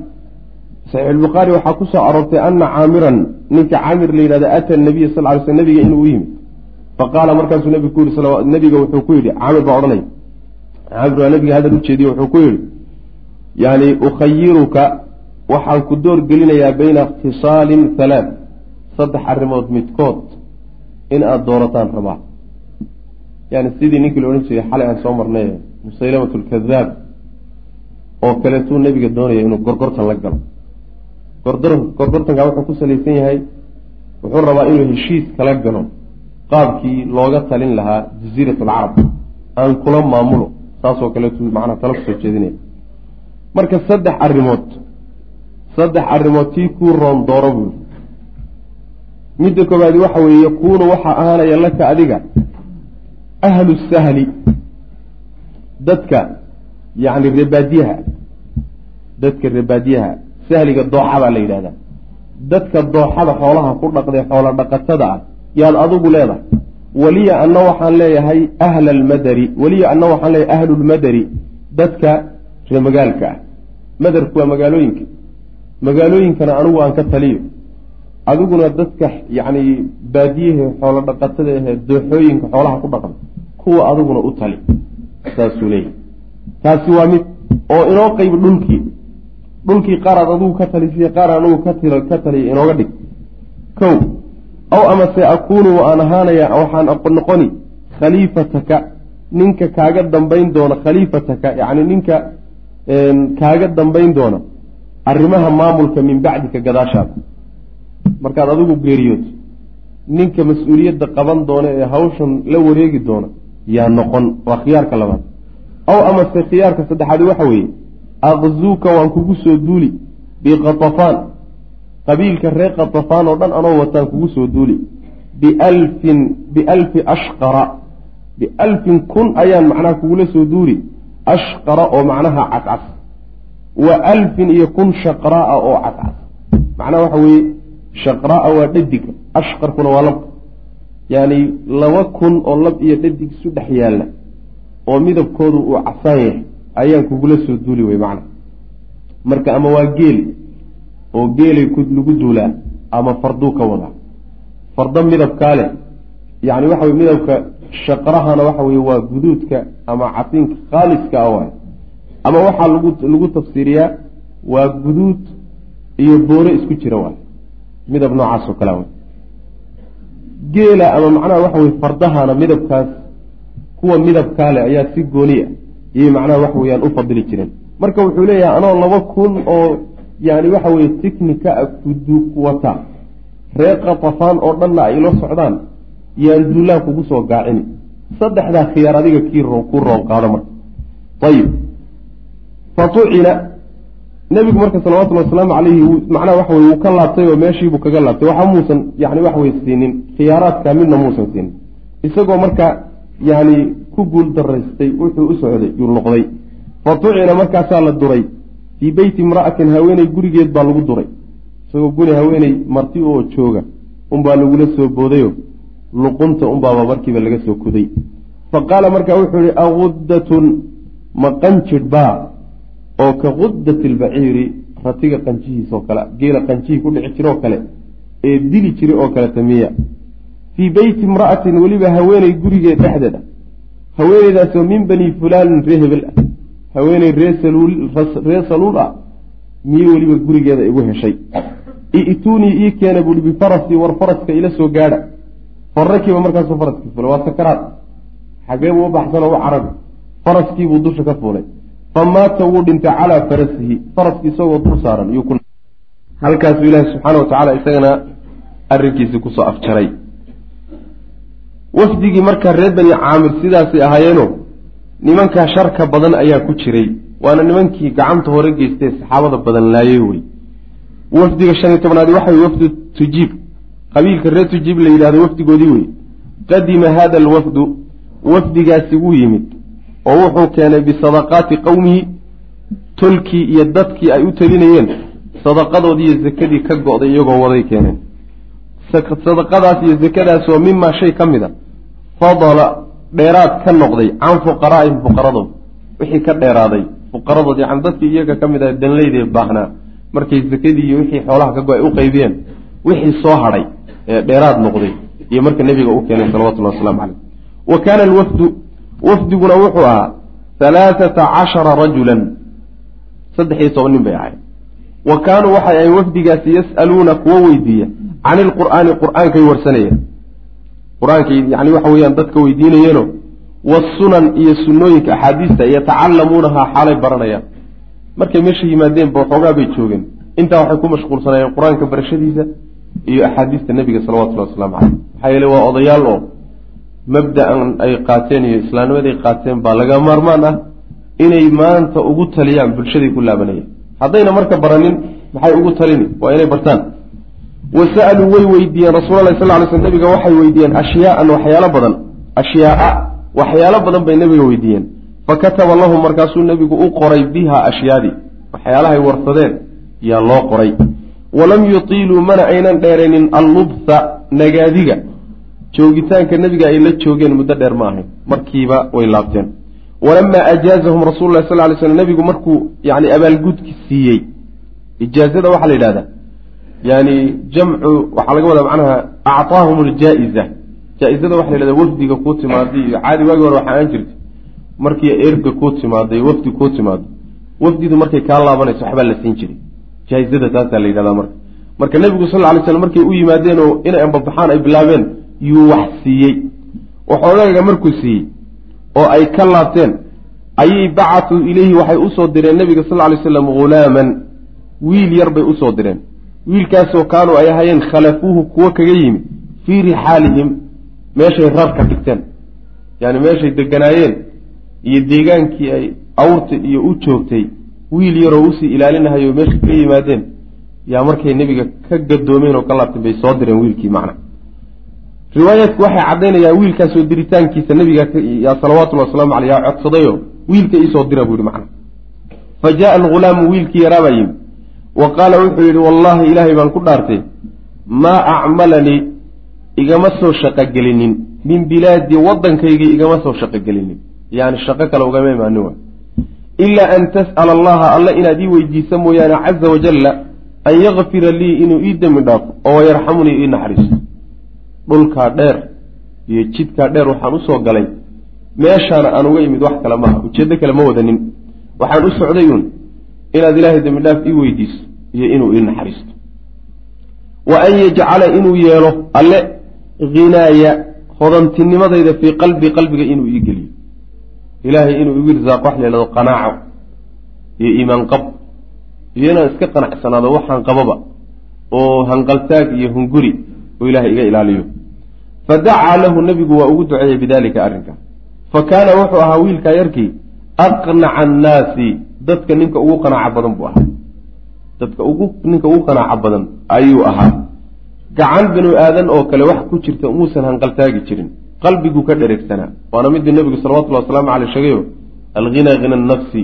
saxiix albukhaari waxaa ku soo aroortay ana caamiran ninka caamir la yidhahda ata nabiya sal ly sl nabiga inuu u yimid faqaala markaasuu nabigu ku yihi nabiga wuxuu ku yidhi caamir baa odhanaya caamir waa nabiga hadal ujeediye wuxuu ku yidhi yani ukhayiruka waxaan ku door gelinayaa bayna ikhtisaalin halaad saddex arrimood midkood in aada doorataan rabaa yani sidii ninkii la odhan jiray xalay aan soo marnay musaylamat lkadaab oo kaleetuu nebiga doonaya inuu gorgortan la galo. Gorgortanka wuxuu ku salaysan yahay wuxuu rabaa inuu heshiis kala galo qaabkii looga talin lahaa jaziirat alcarab aan kula maamulo saasoo kaleetu macnaha tala ku soo jeedinaya. Marka saddex arrimood saddex arrimood tii kuu roon dooro buuri midda koobaadi waxa weeye yakuunu waxaa ahaanaya laka adiga ahlu sahli dadka yacni reebaadiyaha dadka reebaadiyaha sahliga dooxa baa la yidhahdaa. Dadka dooxada xoolaha ku dhaqday xoola dhaqatada ah yaad adigu leedahay weliya anna waxaan leeyahay ahla almadari weliya anna waxaan leeyahay ahlulmadari dadka reemagaalka ah. Madarku waa magaalooyinka magaalooyinkana anigu aan ka taliyo. Adiguna dadka yacni baadiyahe xoolo dhaqatada ahee dooxooyinka xoolaha ku dhaqda kuwa adiguna u tali. Saasuu leeyahy taasi waa mid oo inoo qayb dhulkii dhulkii qaaraad adigu ka talisay qaar anigu ka taliya inooga dhig. Kow aw amase akuunu aan ahaanaya waxaan noqoni khaliifataka ninka kaaga dambayn doona khaliifataka yacni ninka kaaga dambayn doona arrimaha maamulka min bacdika gadaashaada markaad adigu geeriyooto ninka mas'uuliyadda qaban doona ee hawshan la wareegi doona yaa noqon waa khiyaarka labaad. Aw amase khiyaarka saddexaadi waxa weeye aqzuuka waan kugu soo duuli biqatafaan. Qabiilka reer katafaan oo dhan anoo wataan kugu soo duuli. Bialfin bialfi ashqara. Bialfin kun ayaan macnaha kugula soo duuli. Ashqara oo macnaha cascas wa alfin iyo kun shaqraa oo cascas macnaha waxa weeye shaqraa waa dhadiga ashqarkuna waa labka yaani laba kun oo lab iyo dhadig isu dhex yaalla oo midabkoodu uu casaan yahay ayaan kugula soo duuli wey macna. Marka ama waa geel oo geelay lagu duulaa ama farduu ka wadaa. Fardo midabkaa leh. Yacni waxa weye midabka shaqrahana waxa weye waa guduudka ama casiinka khaaliska ah waay ama waxaa lagu lagu tafsiiriyaa waa guduud iyo boore isku jira waay. Midab noocaas oo kalea geela ama macnaha waxa weye fardahana midabkaas kuwa midabkaa leh ayaa si gooni ah iyay macnaha waxa weyaan u fadili jireen marka wuxuu leeyahay anoo laba kun oo yani waxa weye tiknika a kudu wata reer katafaan oo dhanna ay ila socdaan yaan duulaan kugu soo gaacini saddexdaa khiyaar adiga kii ku roon qaado marka. Ayib fatucina nebigu marka salawatullhi wasalaamu calayhi macnaha waxa weye wuu ka laabtay oo meeshiibuu kaga laabtay waxa muusan yani wax wey siinin khiyaaraadka midna muusan siinin isagoo marka yani ku guul daraystay wuxuu u socday yuu noqday. Fatucina markaasaa la duray. Fii beyti imra'atin haweeney gurigeed baa lagu duray. Isagoo guri haweeney marti oo jooga unbaa lagula soo boodayo. Luqunta unbaaba markiiba laga soo kuday. Fa qaala markaa wuxuu yihi aguddatun ma qanjidh baa oo ka guddati albaciiri ratiga qanjihiisoo kale geela qanjihii ku dhici jira oo kale ee dili jiray oo kale tamiya. Fii beyti imra'atin weliba haweeney gurigeed dhexdeeda. Haweeneydaasoo min bani fulaanin ree hebel ah. Haweeney ree saluul ah miyey weliba gurigeeda igu heshay. I'tuunii ii keena buuhi bifarasii war faraska ila soo gaadha. Farakiiba markaasuu faraskii fulay waa sakaraad. Xagee buu u baxsanoo u carabi. Faraskiibuu dusha ka fuulay fa maata wuu dhintay calaa farasihi faraskii isagoo dul saaran halkaasuu ilaahi subxaana wa tacaala isagana arrinkiisii ku soo afjaray. Wafdigii markaa reer bani caamir sidaasay ahaayeeno nimankaa sharka badan ayaa ku jiray waana nimankii gacanta hore geystee saxaabada badan laayey wey. Wafdiga shan iyo tobnaadi waxa wey wafdu tujiib qabiilka reer tujiib la yidhahdo wafdigoodii wey. Qadima hada alwafdu wafdigaasi wuu yimid oo wuxuu keenay bisadaqaati qowmihi tolkii iyo dadkii ay u telinayeen sadaqadoodii iyo zakadii ka go-day iyagoo waday keeneen. Sadaqadaas iyo zakadaasoo mimaa shay ka mid a. Fadala dheeraad ka noqday can fuqaraa'ihim fuqaradood wixii ka dheeraaday fuqaradood yani dadkii iyaga ka mid ah danleydee baahnaa markay zakadii iyo wixii xoolaha ka go'ay u qaybiyeen wixii soo hadhay ee dheeraad noqday iyo marka nebiga u keenay salawatullahi waslamu caleyh wa kaana alwafdu wafdiguna wuxuu ahaa halaathata cashara rajulan saddex iyo toban nin bay ahayd. Wa kaanuu waxay ahayn wafdigaasi yas'aluuna kuwo weydiiya can ilqur'aani qur'aankay warsanayeen qur'aankay yani waxa weeyaan dadka weydiinayeeno wasunan iyo sunnooyinka axaadiista yatacallamuunahaa xaalay baranayaan. Markay meesha yimaadeenba waxoogaa bay joogeen. Intaa waxay ku mashquulsanayeen qur'aanka barashadiisa iyo axaadiista nebiga salawatullahi waslamu caleyh maxaa yeele waa odayaal oo mabda-an ay qaateen iyo islaamnimaday qaateen baa laga maarmaan ah inay maanta ugu taliyaan bulshaday ku laabanayaan haddayna marka baranin maxay ugu talini waa inay bartaan. Wa sa'aluu way weydiiyeen rasuul allahi sal ly sl nabiga waxay weydiiyeen ashyaaan waxyaalo badan. Ashyaaa waxyaalo badan bay nebiga weydiiyeen fa kataba lahum markaasuu nebigu u qoray biha ashyaadii. Waxyaalahay warsadeen yaa loo qoray. Walam yutiiluu mana aynan dheeraynin allubsa nagaadiga joogitaanka nebiga ay la joogeen muddo dheer ma ahayn markiiba way laabteen. Walamaa ajaazahum rasul lah sal lay slm nebigu markuu yani abaalgudki siiyey ijaazada waxaa la yidhahdaa yani jamcu waxaa laga wadaa macnaha acطaahum ljaa-iza jaa-izada waxa la yhahda wafdiga kuu timaaday iyo caadi waagi hore waxaa aan jirtay. Markii erga kuu timaaday wafdi kuu timaado wafdidu markay kaa laabanayso waxbaa la siin jiray jaa-izada taasaa la yidhahdaa marka. Marka nebigu sal lay slam markay u yimaadeen oo inay ambabaxaan ay bilaabeen yuu wax siiyey. Waxoogaaga markuu siiyey oo ay ka laabteen ayay bacatuu ileyhi waxay u soo direen nebiga sal lay slam hulaaman wiil yar bay u soo direen. Wiilkaasoo kaanuu ay ahaayeen khalafuuhu kuwo kaga yimid fii rixaalihim meeshay rarka dhigteen. Yani meeshay deganaayeen iyo deegaankii ay awrta iyo u joogtay. Wiil yaroo u sii ilaalinahayo meesha kaga yimaadeen. Yaa markay nebiga ka gadoomeen oo ka laabteen bay soo direen wiilkii macna riwaayaadku waxay caddaynayaan wiilkaasoo diritaankiisa nebiga yaa salawatullahi wasalaamu caleyh yaa codsadayo wiilka iisoo dira buu yihi macna. Fa jaaa alghulaamu wiilkii yaraabaa yimi wa qaala wuxuu yidhi wallaahi ilaahay baan ku dhaartay maa acmalanii igama soo shaqogelinin min bilaadi waddankaygii igama soo shaqogelinin yani shaqo kale ugama imaanin wa ilaa an tas'ala allaha alla inaad ii weydiisa mooyaane caza wajalla an yakfira lii inuu ii dembi dhaafo oo wayarxamunii ii naxariisto dhulkaa dheer iyo jidkaa dheer waxaan u soo galay. Meeshaana aan uga imid wax kale maaha ujeeddo kale ma wadanin. Waxaan u socday uun inaad ilaahay dembi dhaaf ii weydiiso iyo inuu ii naxariisto. Wa an yajcala inuu yeelo alle hinaaya hodantinimadayda fii qalbii qalbiga inuu ii geliyo. Ilaahay inuu igu irsaaqo wax leelado qanaaco iyo iimaan qab. Iyo inaan iska qanacsanaado waxaan qababa oo hanqaltaag iyo hunguri oo ilaahay iga ilaaliyo fa dacaa lahu nebigu waa ugu duceeyey bidalika arrinka. Fa kaana wuxuu ahaa wiilkaa yarkii aqnaca annaasi dadka ninka ugu qanaaco badan buu ahaa. Dadka ugu ninka ugu qanaaco badan ayuu ahaa. Gacan binu aadan oo kale wax ku jirta muusan hanqaltaagi jirin. Qalbiguu ka dheregsanaa waana midii nebigu salawatullhi wasalaamu caleyh sheegayo alghinaa hina nafsi.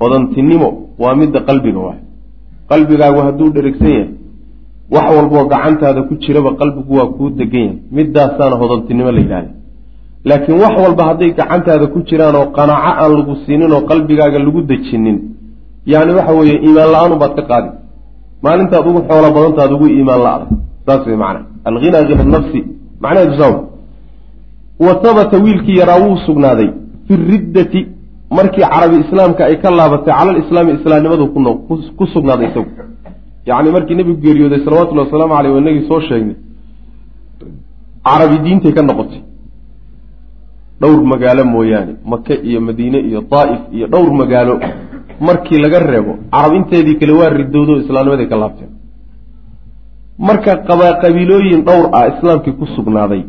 Hodantinimo waa midda qalbiga waay. Qalbigaagu hadduu dheregsan yahay wax walboo gacantaada ku jiraba qalbigu waa kuu degan yahay midaasaana hodantinimo la yidhahda laakiin wax walba hadday gacantaada ku jiraan oo qanaaco aan lagu siinin oo qalbigaaga lagu dejinin yani waxa weeye iimaan la'aan ubaad ka qaadi. Maalintaad ugu xoolo badantaad ugu iimaan la-da saas wey macana alghinaa hina nafsi. Macnaheedu saa wa habata wiilkii yaraa wuu sugnaaday. Fi riddati markii carabi islaamka ay ka laabatay cala lislaami islaamnimadu ku sugnaaday isagu yacni markii nebigu geeriyooday salawatullahi wasalaamu caleyh inagii soo sheegnay carabi diintay ka noqotay. Dhowr magaalo mooyaane maka iyo madiine iyo daa'if iyo dhowr magaalo markii laga reebo carab inteedii kale waa ridowdo islaamnimaday ka laabteen. Marka qabiilooyin dhowr ah islaamkii ku sugnaaday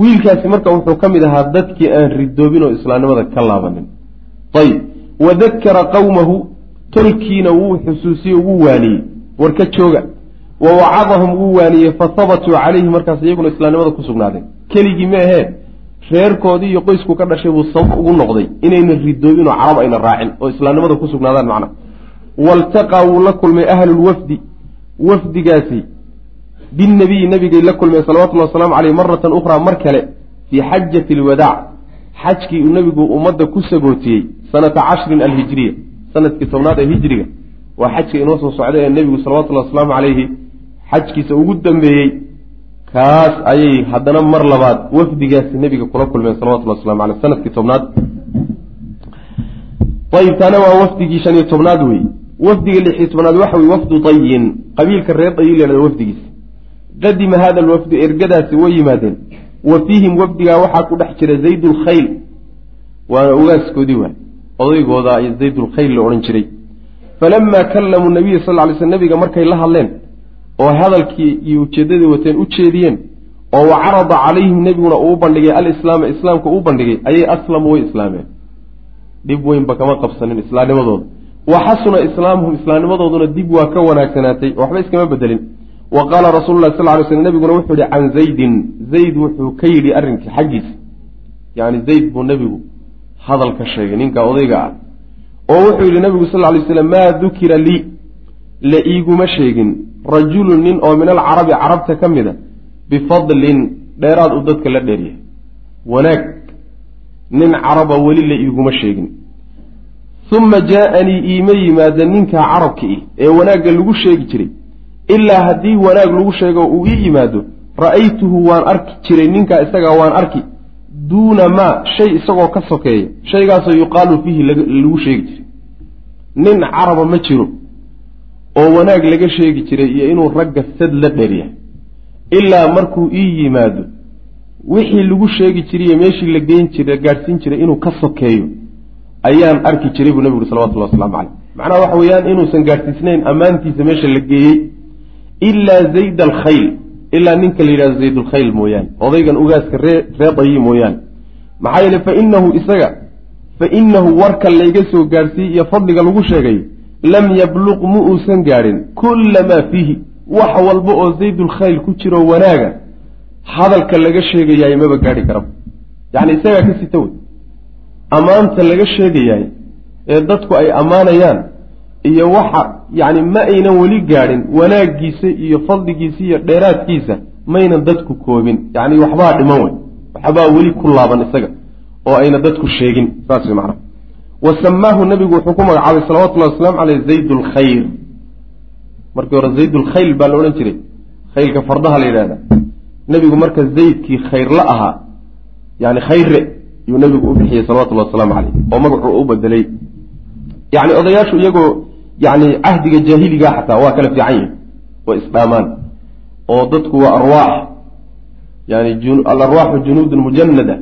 wiilkaasi marka wuxuu ka mid ahaa dadkii aan ridoobin oo islaamnimada ka laabanin. Ayib wadakara qawmahu tolkiina wuu xusuusiyey ugu waaniyey. War ka jooga. Wa wacadahum wuu waaniyey fa habatuu calayhi markaas iyaguna islaamnimada ku sugnaadeen. Keligii ma ahee reerkoodii iyo qoysku ka dhashay buu sabab ugu noqday inayna ridoobin oo carab ayna raacin oo islaamnimada ku sugnaadaan macna. Waltaqaa wuu la kulmay ahlulwafdi wafdigaasi binnabiyi nabigay la kulmeen salawatullahi wasalaamu caleyh maratan ukhraa mar kale fii xajati alwadaac xajkii uu nebigu ummadda ku sagootiyey sanata cashrin alhijriya sannadkii tobnaad ee hijriga waa xajka inoo soo socda ee nebigu salawatullahi wasalaamu calayhi xajkiisa ugu dambeeyey. Kaas ayay haddana mar labaad wafdigaasi nebiga kula kulmeen salawatullahi waslamu caleyh sannadkii tobnaad. Ayib taana waa wafdigii shan iyo tobnaad wey wafdiga lix iyo tobnaad waxa weye wafdu dayin qabiilka reer dayin leehada wafdigiisa qadima hada alwafdu ergadaasi way yimaadeen. Wa fiihim wafdigaa waxaa ku dhex jira zayd lkhayl waana ogaaskoodii waay odaygooda ay zayd lkhayl la odhan jiray. Falamaa kallamuu nabiya sal ly sl nabiga markay la hadleen oo hadalkii iyo ujeeddadii wateen u jeediyeen oo wa carada calayhim nebiguna uu bandhigay alislaama islaamka uu bandhigay ayay aslamuu way islaameen. Dhib weynba kama qabsanin islaamnimadooda. Wa xasuna islaamuhum islaamnimadooduna dib waa ka wanaagsanaatay waxba iskama bedelin. Wa qaala rasuulu lah sal ly slm nebiguna wuxuu yihi can zaydin. Zayd wuxuu ka yidhi arrinkii xaggiisa. Yani zayd buu nebigu hadal ka sheegay ninka odayga ah. Oo wuxuu yidhi nabigu sal lay slam maa dukira lii? La iiguma sheegin. Rajulun nin oo min alcarabi carabta ka mid a bifadlin dheeraad uu dadka la dheeryahay wanaag. Nin caraba weli la iiguma sheegin. Uma jaa-anii iima yimaada ninkaa carabka ih ee wanaagga lagu sheegi jiray. Ilaa haddii wanaag lagu sheego uu ii yimaado ra'aytuhu waan arki jiray ninkaa isagaa waan arki duuna maa shay isagoo ka sokeeya shaygaasoo yuqaalu fiihi lagu sheegi jiray. Nin caraba ma jiro oo wanaag laga sheegi jiray iyo inuu ragga sad la dheryahay ilaa markuu ii yimaado wixii lagu sheegi jirayiyo meeshii la geyn jiray gaadhsiin jiray inuu ka sokeeyo ayaan arki jiray buu nebigu uri salawatullahi waslamu caleyh macnaha waxa weeyaan inuusan gaadhsiisnayn ammaantiisa meesha la geeyey. Ilaa zayd alkhayl ilaa ninka la yidhahdo zaydulkhayl mooyaane odaygan ugaaska ree ree dayi mooyaane maxaa yeele fa inahu isaga fa inahu warka layga soo gaadhsiiyey iyo fadliga lagu sheegay lam yabluq ma uusan gaadhin kulla maa fiihi wax walba oo zaydulkhayl ku jiro wanaaga hadalka laga sheegayaay maba gaadhi karaba yacni isagaa ka sita wey ammaanta laga sheegayaay ee dadku ay ammaanayaan iyo waxa yacni ma aynan weli gaadhin wanaaggiisa iyo fadligiisa iyo dheeraadkiisa maynan dadku koobin. Yacni waxbaa dhiman wey waxbaa weli ku laaban isaga oo ayna dadku sheegin. Saas wey macnaha wa samaahu nabigu wuxuu ku magacaabay salawatullahi wasalaamu caleyh zayd lkhayr markii hore zayd lkhayl baa la odhan jiray. Khaylka fardaha la yidhahda nebigu marka zaydkii khayr la ahaa yani khayre yuu nebigu u bixiyey salawatullahi wasalaamu caleyh oo magacuu u bedelay yani odayaashu iyagoo yani cahdiga jaahiligaa xataa waa kala fiican yihiin waa isdhaamaan. Oo dadku waa arwaax yani alarwaaxu junuudun mujanada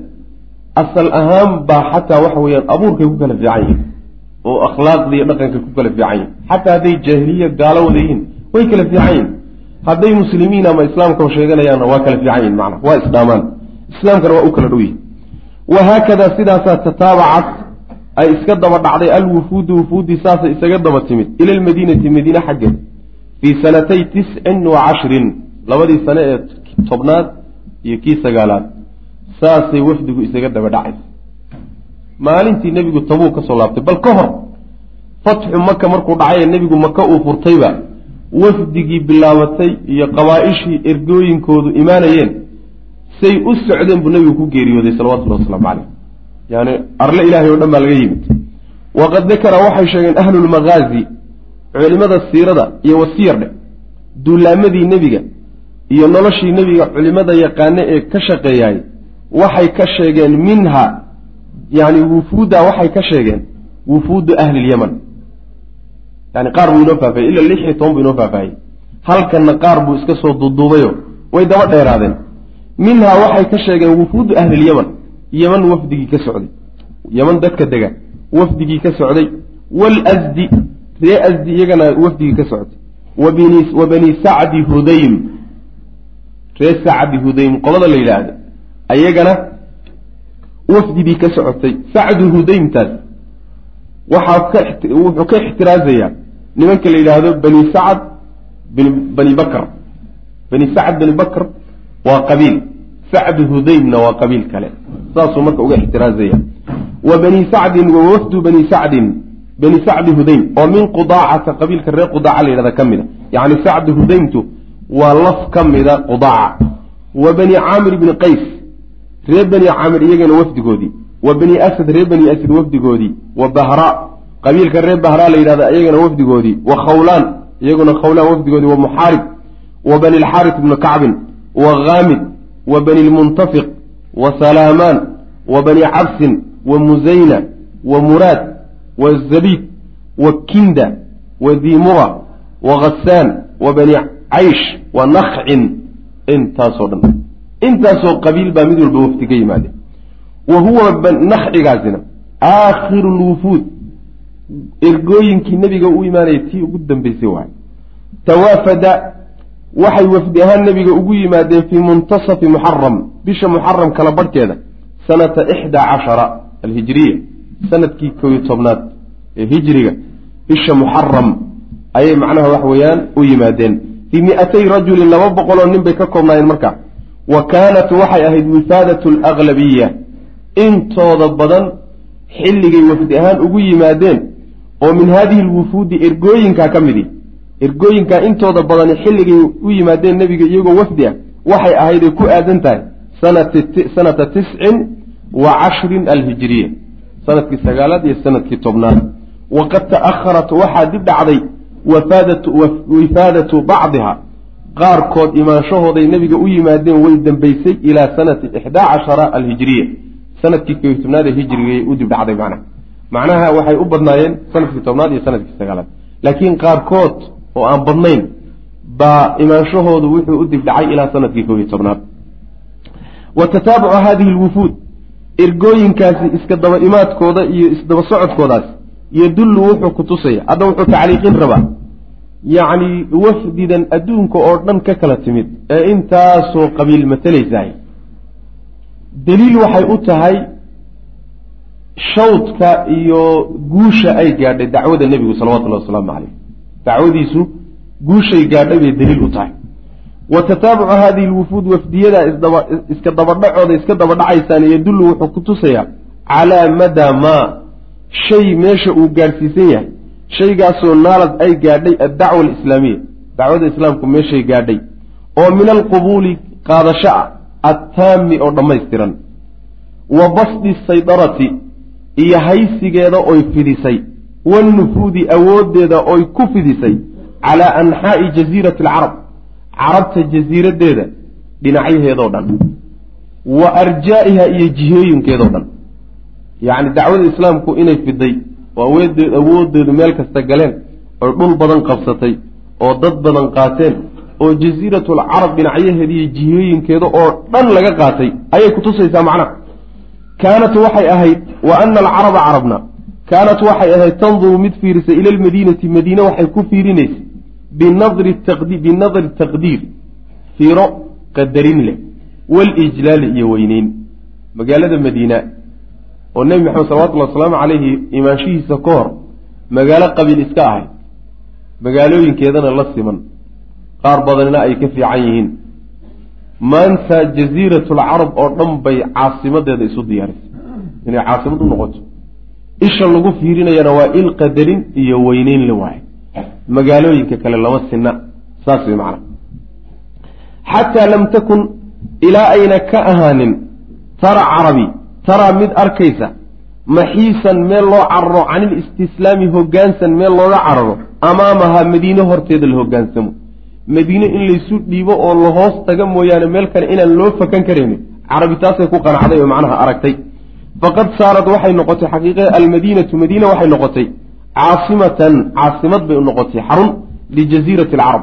asal ahaan baa xataa waxa weeyaan abuurkay ku kala fiican yihiin oo akhlaaqda iyo dhaqankay ku kala fiican yihiin xataa hadday jaahiliya gaalo wada yihiin way kala fiican yihiin hadday muslimiin ama islaamka sheeganayaanna waa kala fiican yihiin macna waa isdhaamaan. Islaamkana waa u kala dhow yihiin wahaakada sidaasaa tataabacat ay iska daba dhacday alwufuudu wufuudi saasay isaga daba timid ila lmadiinati madiine xaggeed fii sanatay tiscin wa cashrin labadii sane ee tobnaad iyo kii sagaalaad saasay wafdigu isaga daba dhacaysa. Maalintii nebigu tabuu ka soo laabtay bal ka hor fatxu maka markuu dhacay nebigu maka uu furtayba wafdigii bilaabatay iyo qabaa-ishii ergooyinkoodu imaanayeen say u socdeen buu nebigu ku geeriyooday salawatullahi wasalaamu caleyh yani arle ilaahay oo dhan baa laga yimid. Waqad dakara waxay sheegeen ahlulmaghaazi culimada siirada iyo wasiyar dhe duulaamadii nebiga iyo noloshii nebiga culimada yaqaane ee ka shaqeeyaay waxay ka sheegeen minha yani wufuudda waxay ka sheegeen wufuudu ahli lyaman yani qaar buu inoo faafayey ila lix iyo toban buu inoo faafahayey halkanna qaar buu iska soo duuduubayo way daba dheeraadeen. Minhaa waxay ka sheegeen wufuudu ahlilyaman yeman wafdigii ka socday. Yeman dadka dega wafdigii ka socday. Walasdi ree asdi iyagana wafdigii ka socday wa bani sacdi hudaym ree sacdi hudaym qolada la yidhaahda ayagana wafdigii ka socotay. Sacdu hudaymtaas waxaa wuxuu ka ixtiraazayaa nimanka la yidhaahdo bani sacd bani bakr. Bani sacd bani bakr waa qabiil. Sacdu hudaymna waa qabiil kale saasuu marka uga ixtiraazaya. Wa bani sacdin wa wafdu bani sacdin bani sacdi hudaym oo min qudaacata qabiilka reer qudaaca la yidhahda ka mida. Yacni sacdu hudaymtu waa laf ka mida qudaaca. Wa bani caamir bni qays reer bani caamir iyagana wafdigoodii. Wa bani asad reer bani asad wafdigoodii. Wa bahra qabiilka reer bahraa la yidhahda iyagana wafdigoodii. Wa khawlaan iyaguna khawlaan wafdigoodii. Wa muxaarib wa bani lxaaris bni kacbin. Wa haamid wa bani lmuntafiq wa salaamaan wa bani cabsin wa musayna wa muraad wa zabiid wa kinda wa dimura wa khasaan wa bani caysh wa nakcin intaasoo dhan. Intaasoo qabiil baa mid walba wafdi ka yimaade wa huwa nakcigaasina aakhiru lwufuud ergooyinkii nebiga u imaanaya tii ugu dambeysay waay. Tawaafada waxay wafdi ahaan nebiga ugu yimaadeen fii muntasafi muxaram bisha muxaram kala barhkeeda sanata ixdaa cashara alhijiriya sannadkii koob iyo tobnaad ee hijriga bisha muxaram ayay macnaha wax weeyaan u yimaadeen. Fii mi-atay rajulin laba boqoloo nin bay ka koobnaayeen marka. Wa kaanat waxay ahayd wifaadatu alaglabiya intooda badan xilligay wafdi ahaan ugu yimaadeen oo min haadihi alwufuudi ergooyinkaa ka midi ergooyinkaa intooda badani xilligay u yimaadeen nebiga iyagoo wafdi ah waxay ahayday ku aadan tahay sanata tiscin wa cashrin alhijiriya sannadkii sagaalaad iyo sannadkii tobnaad. Waqad ta'aharat waxaa dib dhacday wifaadatu bacdiha. Qaarkood imaanshahooday nebiga u yimaadeen way dambaysay ilaa sanati ixdaa cashara alhijiriya sannadkii koy tobnaad ee hijrigay u dib dhacday macnaha. Macnaha waxay u badnaayeen sannadkii tobnaad iyo sannadkii sagaalaad. Laakiin qaarkood oo aan badnayn baa imaanshahoodu wuxuu u dib dhacay ilaa sannadkii kob iyo tobnaad. Wa tataabucu hadihi lwufuud ergooyinkaasi iska daba imaadkooda iyo isdaba socodkoodaas yadullu wuxuu ku tusaya hadda wuxuu tacliiqin rabaa yacni wafdidan adduunka oo dhan ka kala timid ee intaasoo qabiil matalaysahay daliil waxay u tahay shawdka iyo guusha ay gaadhay dacwada nebigu salawatullahi wasalaamu caleyh dacwadiisu guushay gaadhay bay daliil u tahay. Wa tataabucu hadihi lwufuud wafdiyada iska dabadhacooda iska daba dhacaysaan yadullu wuxuu ku tusayaa calaa madaa maa shay meesha uu gaadhsiisan yahay. Shaygaasoo naalad ay gaadhay addacwa alislaamiya. Dacwada islaamku meeshay gaadhay. Oo min alqubuuli qaadasho ah attaami oo dhammaystiran. Wa basdi saydarati iyo haysigeeda oy fidisay wanufuudi awooddeeda oy ku fidisay calaa anxaa'i jasiirati alcarab carabta jasiiraddeeda dhinacyaheedoo dhan wa arjaa'iha iyo jihooyinkeedoo dhan yacni dacwada islaamku inay fiday oo aweedee awooddeedu meel kasta galeen oy dhul badan qabsatay oo dad badan qaateen oo jasiiratul carab dhinacyaheeda iyo jihooyinkeeda oo dhan laga qaatay ayay kutusaysaa macnaha kaanat waxay ahayd wa ana alcaraba carabna kaanat waxay ahayd tanduru mid fiirisa ila lmadiinati madiine waxay ku fiirinaysa binadri taqdiir fiiro qadarin leh walijlaali iyo weyneyn magaalada madiina oo nebi maxamed salawatullahi wasalaamu calayhi imaanshihiisa ka hor magaalo qabiil iska ahay magaalooyinkeedana la siman qaar badanina ay ka fiican yihiin maanta jasiiratulcarab oo dhan bay caasimadeeda isu diyaarisay inay caasimad u noqoto isha lagu fiirinayana waa il qadarin iyo weyneyn la waayo. Magaalooyinka kale lama sinna saas way macana xataa lam takun ilaa ayna ka ahaanin tara carabi taraa mid arkaysa maxiisan meel loo cararo canil istislaami hoggaansan meel looga cararo amaamahaa madiine horteeda la hoggaansamo madiine in laysu dhiibo oo la hoos taga mooyaane meel kale inaan loo fakan karaynin carabi taasay ku qanacday oo macnaha aragtay faqad saarad waxay noqotay xaqiiqa almadiinatu madiina waxay noqotay caasimatan caasimad bay u noqotay xarun lijasiirati alcarab.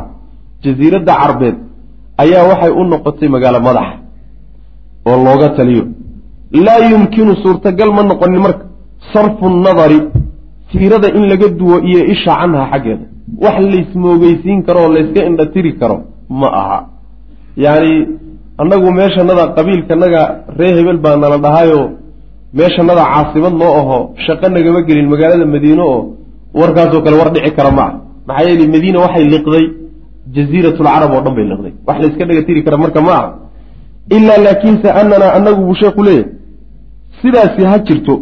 Jasiiradda carbeed ayaa waxay u noqotay magaalo madaxa oo looga taliyo. Laa yumkinu suurtagal ma noqonin marka sarfu nadari fiirada in laga duwo iyo isha canha xaggeeda. Wax laysmoogeysiin karo oo layska indhatiri karo ma aha. Yacni annagu meeshanada qabiilkanaga ree hebel baa nala dhahayo meeshanada caasimad noo aho shaqo nagama gelin magaalada madiine oo warkaasoo kale war dhici kara ma ah maxaa yeele madiina waxay liqday jaziiratulcarab oo dhan bay liqday. Wax layska dhagatiri kara marka ma aha. Ilaa laakiinse ananaa anagu buu sheekhu leeyahy sidaasi ha jirto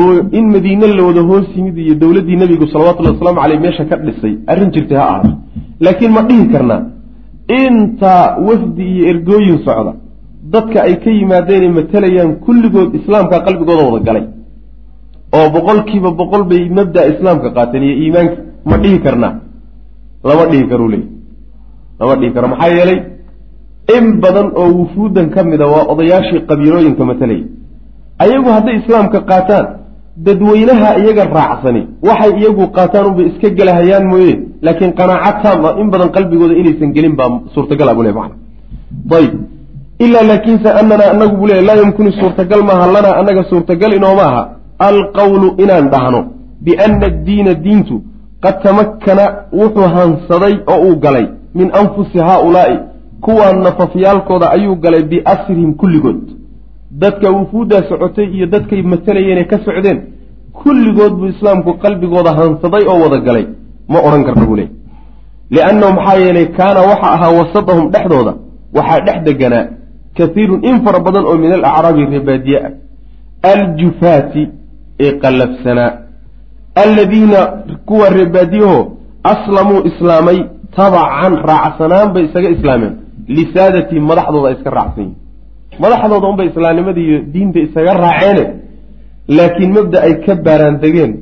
oo in madiine la wada hoos yimid iyo dowladdii nebigu salawatullahi wasalaamu caleyh meesha ka dhisay arrin jirtay ha ahaato laakiin ma dhihi karnaa inta wafdi iyo ergooyin socda dadka ay ka yimaadeenay matalayaan kulligood islaamka qalbigooda wada galay. Oo boqolkiiba boqol bay mabda islaamka qaateen iyo iimaanka. Ma dhihi karnaa. Lama dhihi karuu leey lama dhihi karo maxaa yeelay in badan oo wufuudan ka mida waa odayaashii qabiilooyinka matalaya ayagu hadday islaamka qaataan dadweynaha iyaga raacsani. Waxay iyagu qaataan unbay iska gelahayaan mooye. Laakiin qanaaca taama in badan qalbigooda inaysan gelin baa suurtagal abule man ayb ilaa laakiinse ananaa anagu buu leey laa yumkinu suurtagal maaha lanaa anaga suurtagal inooma aha alqawlu inaan dhahno biana addiina diintu qad tamakkana wuxuu hansaday oo uu galay min anfusi haaulaa'i. Kuwaa nafafyaalkooda ayuu galay biasrihim kulligood. Dadka wufuuddaa socotay iyo dadkay matalayeen ee ka socdeen kulligood buu islaamku qalbigooda hansaday oo wada galay. Ma odhan karna buu leey liannahu maxaa yeelay kaana waxa ahaa wasadahum dhexdooda waxaa dhex deganaa kaiirun in fara badan oo min alacraabi reebaadiye ah aljufaati ee qallafsanaa alladiina kuwa reebaadiyaho aslamuu islaamay tabacan raacsanaan bay isaga islaameen. Lisaadatii madaxdooda ay iska raacsan yihiin madaxdooda unbay islaamnimada iyo diinta isaga raaceene. Laakiin mabda ay ka baaraan degeen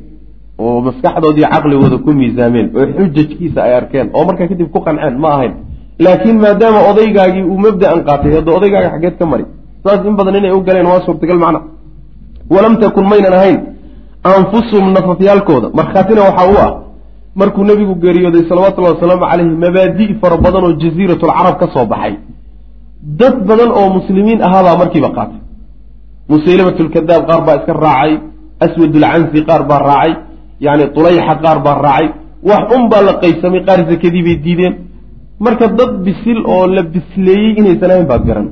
oo maskaxdoodii caqligooda ku miisaameen oo xujajkiisa ay arkeen oo markaa kadib ku qanceen ma ahayn laakiin maadaama odaygaagii uu mabda-an qaatay hadda odaygaaga xaggeed ka mari saas in badan inay u galeen waa suurtagal macna. Walam takun maynan ahayn anfusuhum nafafyaalkooda. Markhaatina waxaa u ah markuu nebigu geeriyooday salawatullahi wasalaamu caleyhi mabaadi' fara badan oo jasiiratulcarab ka soo baxay. Dad badan oo muslimiin ahaabaa markiiba qaatay. Musaylamatulkadaab qaar baa iska raacay aswadulcansi qaar baa raacay yacni tulayxa qaar baa raacay. Wax un baa la qaysamay qaar sakadii bay diideen marka dad bisil oo la bisleeyey inaysan ahayn baad garan.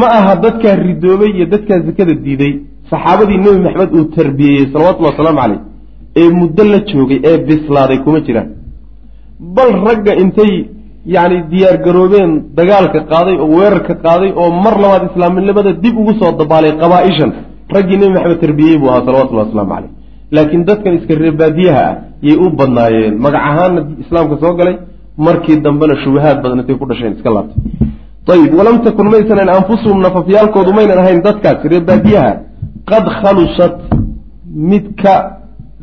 Ma aha dadkaa ridoobay iyo dadkaa sakada diiday. Saxaabadii nebi maxamed uu tarbiyeeyey salawatullahi wasalaamu caleyh ee muddo la joogay ee bislaaday kuma jiraan. Bal ragga intay yacni diyaar garoobeen dagaalka qaaday oo weerarka qaaday oo mar labaad islaamnimada dib ugu soo dabaalay qabaa-ishan raggii nebi maxamed tarbiyeyey buu ahaa salawatullahi waslamu caleyh laakiin dadkan iska reebaadiyaha ah yay u badnaayeen. Magac ahaanna islaamka soo galay markii dambena shubahaad badan intay ku dhasheen iska laabtay ayib walam takun maysan ahayn anfusuhum nafafyaalkoodu maynan ahayn dadkaas reebaadiyaha qad khalusat mid ka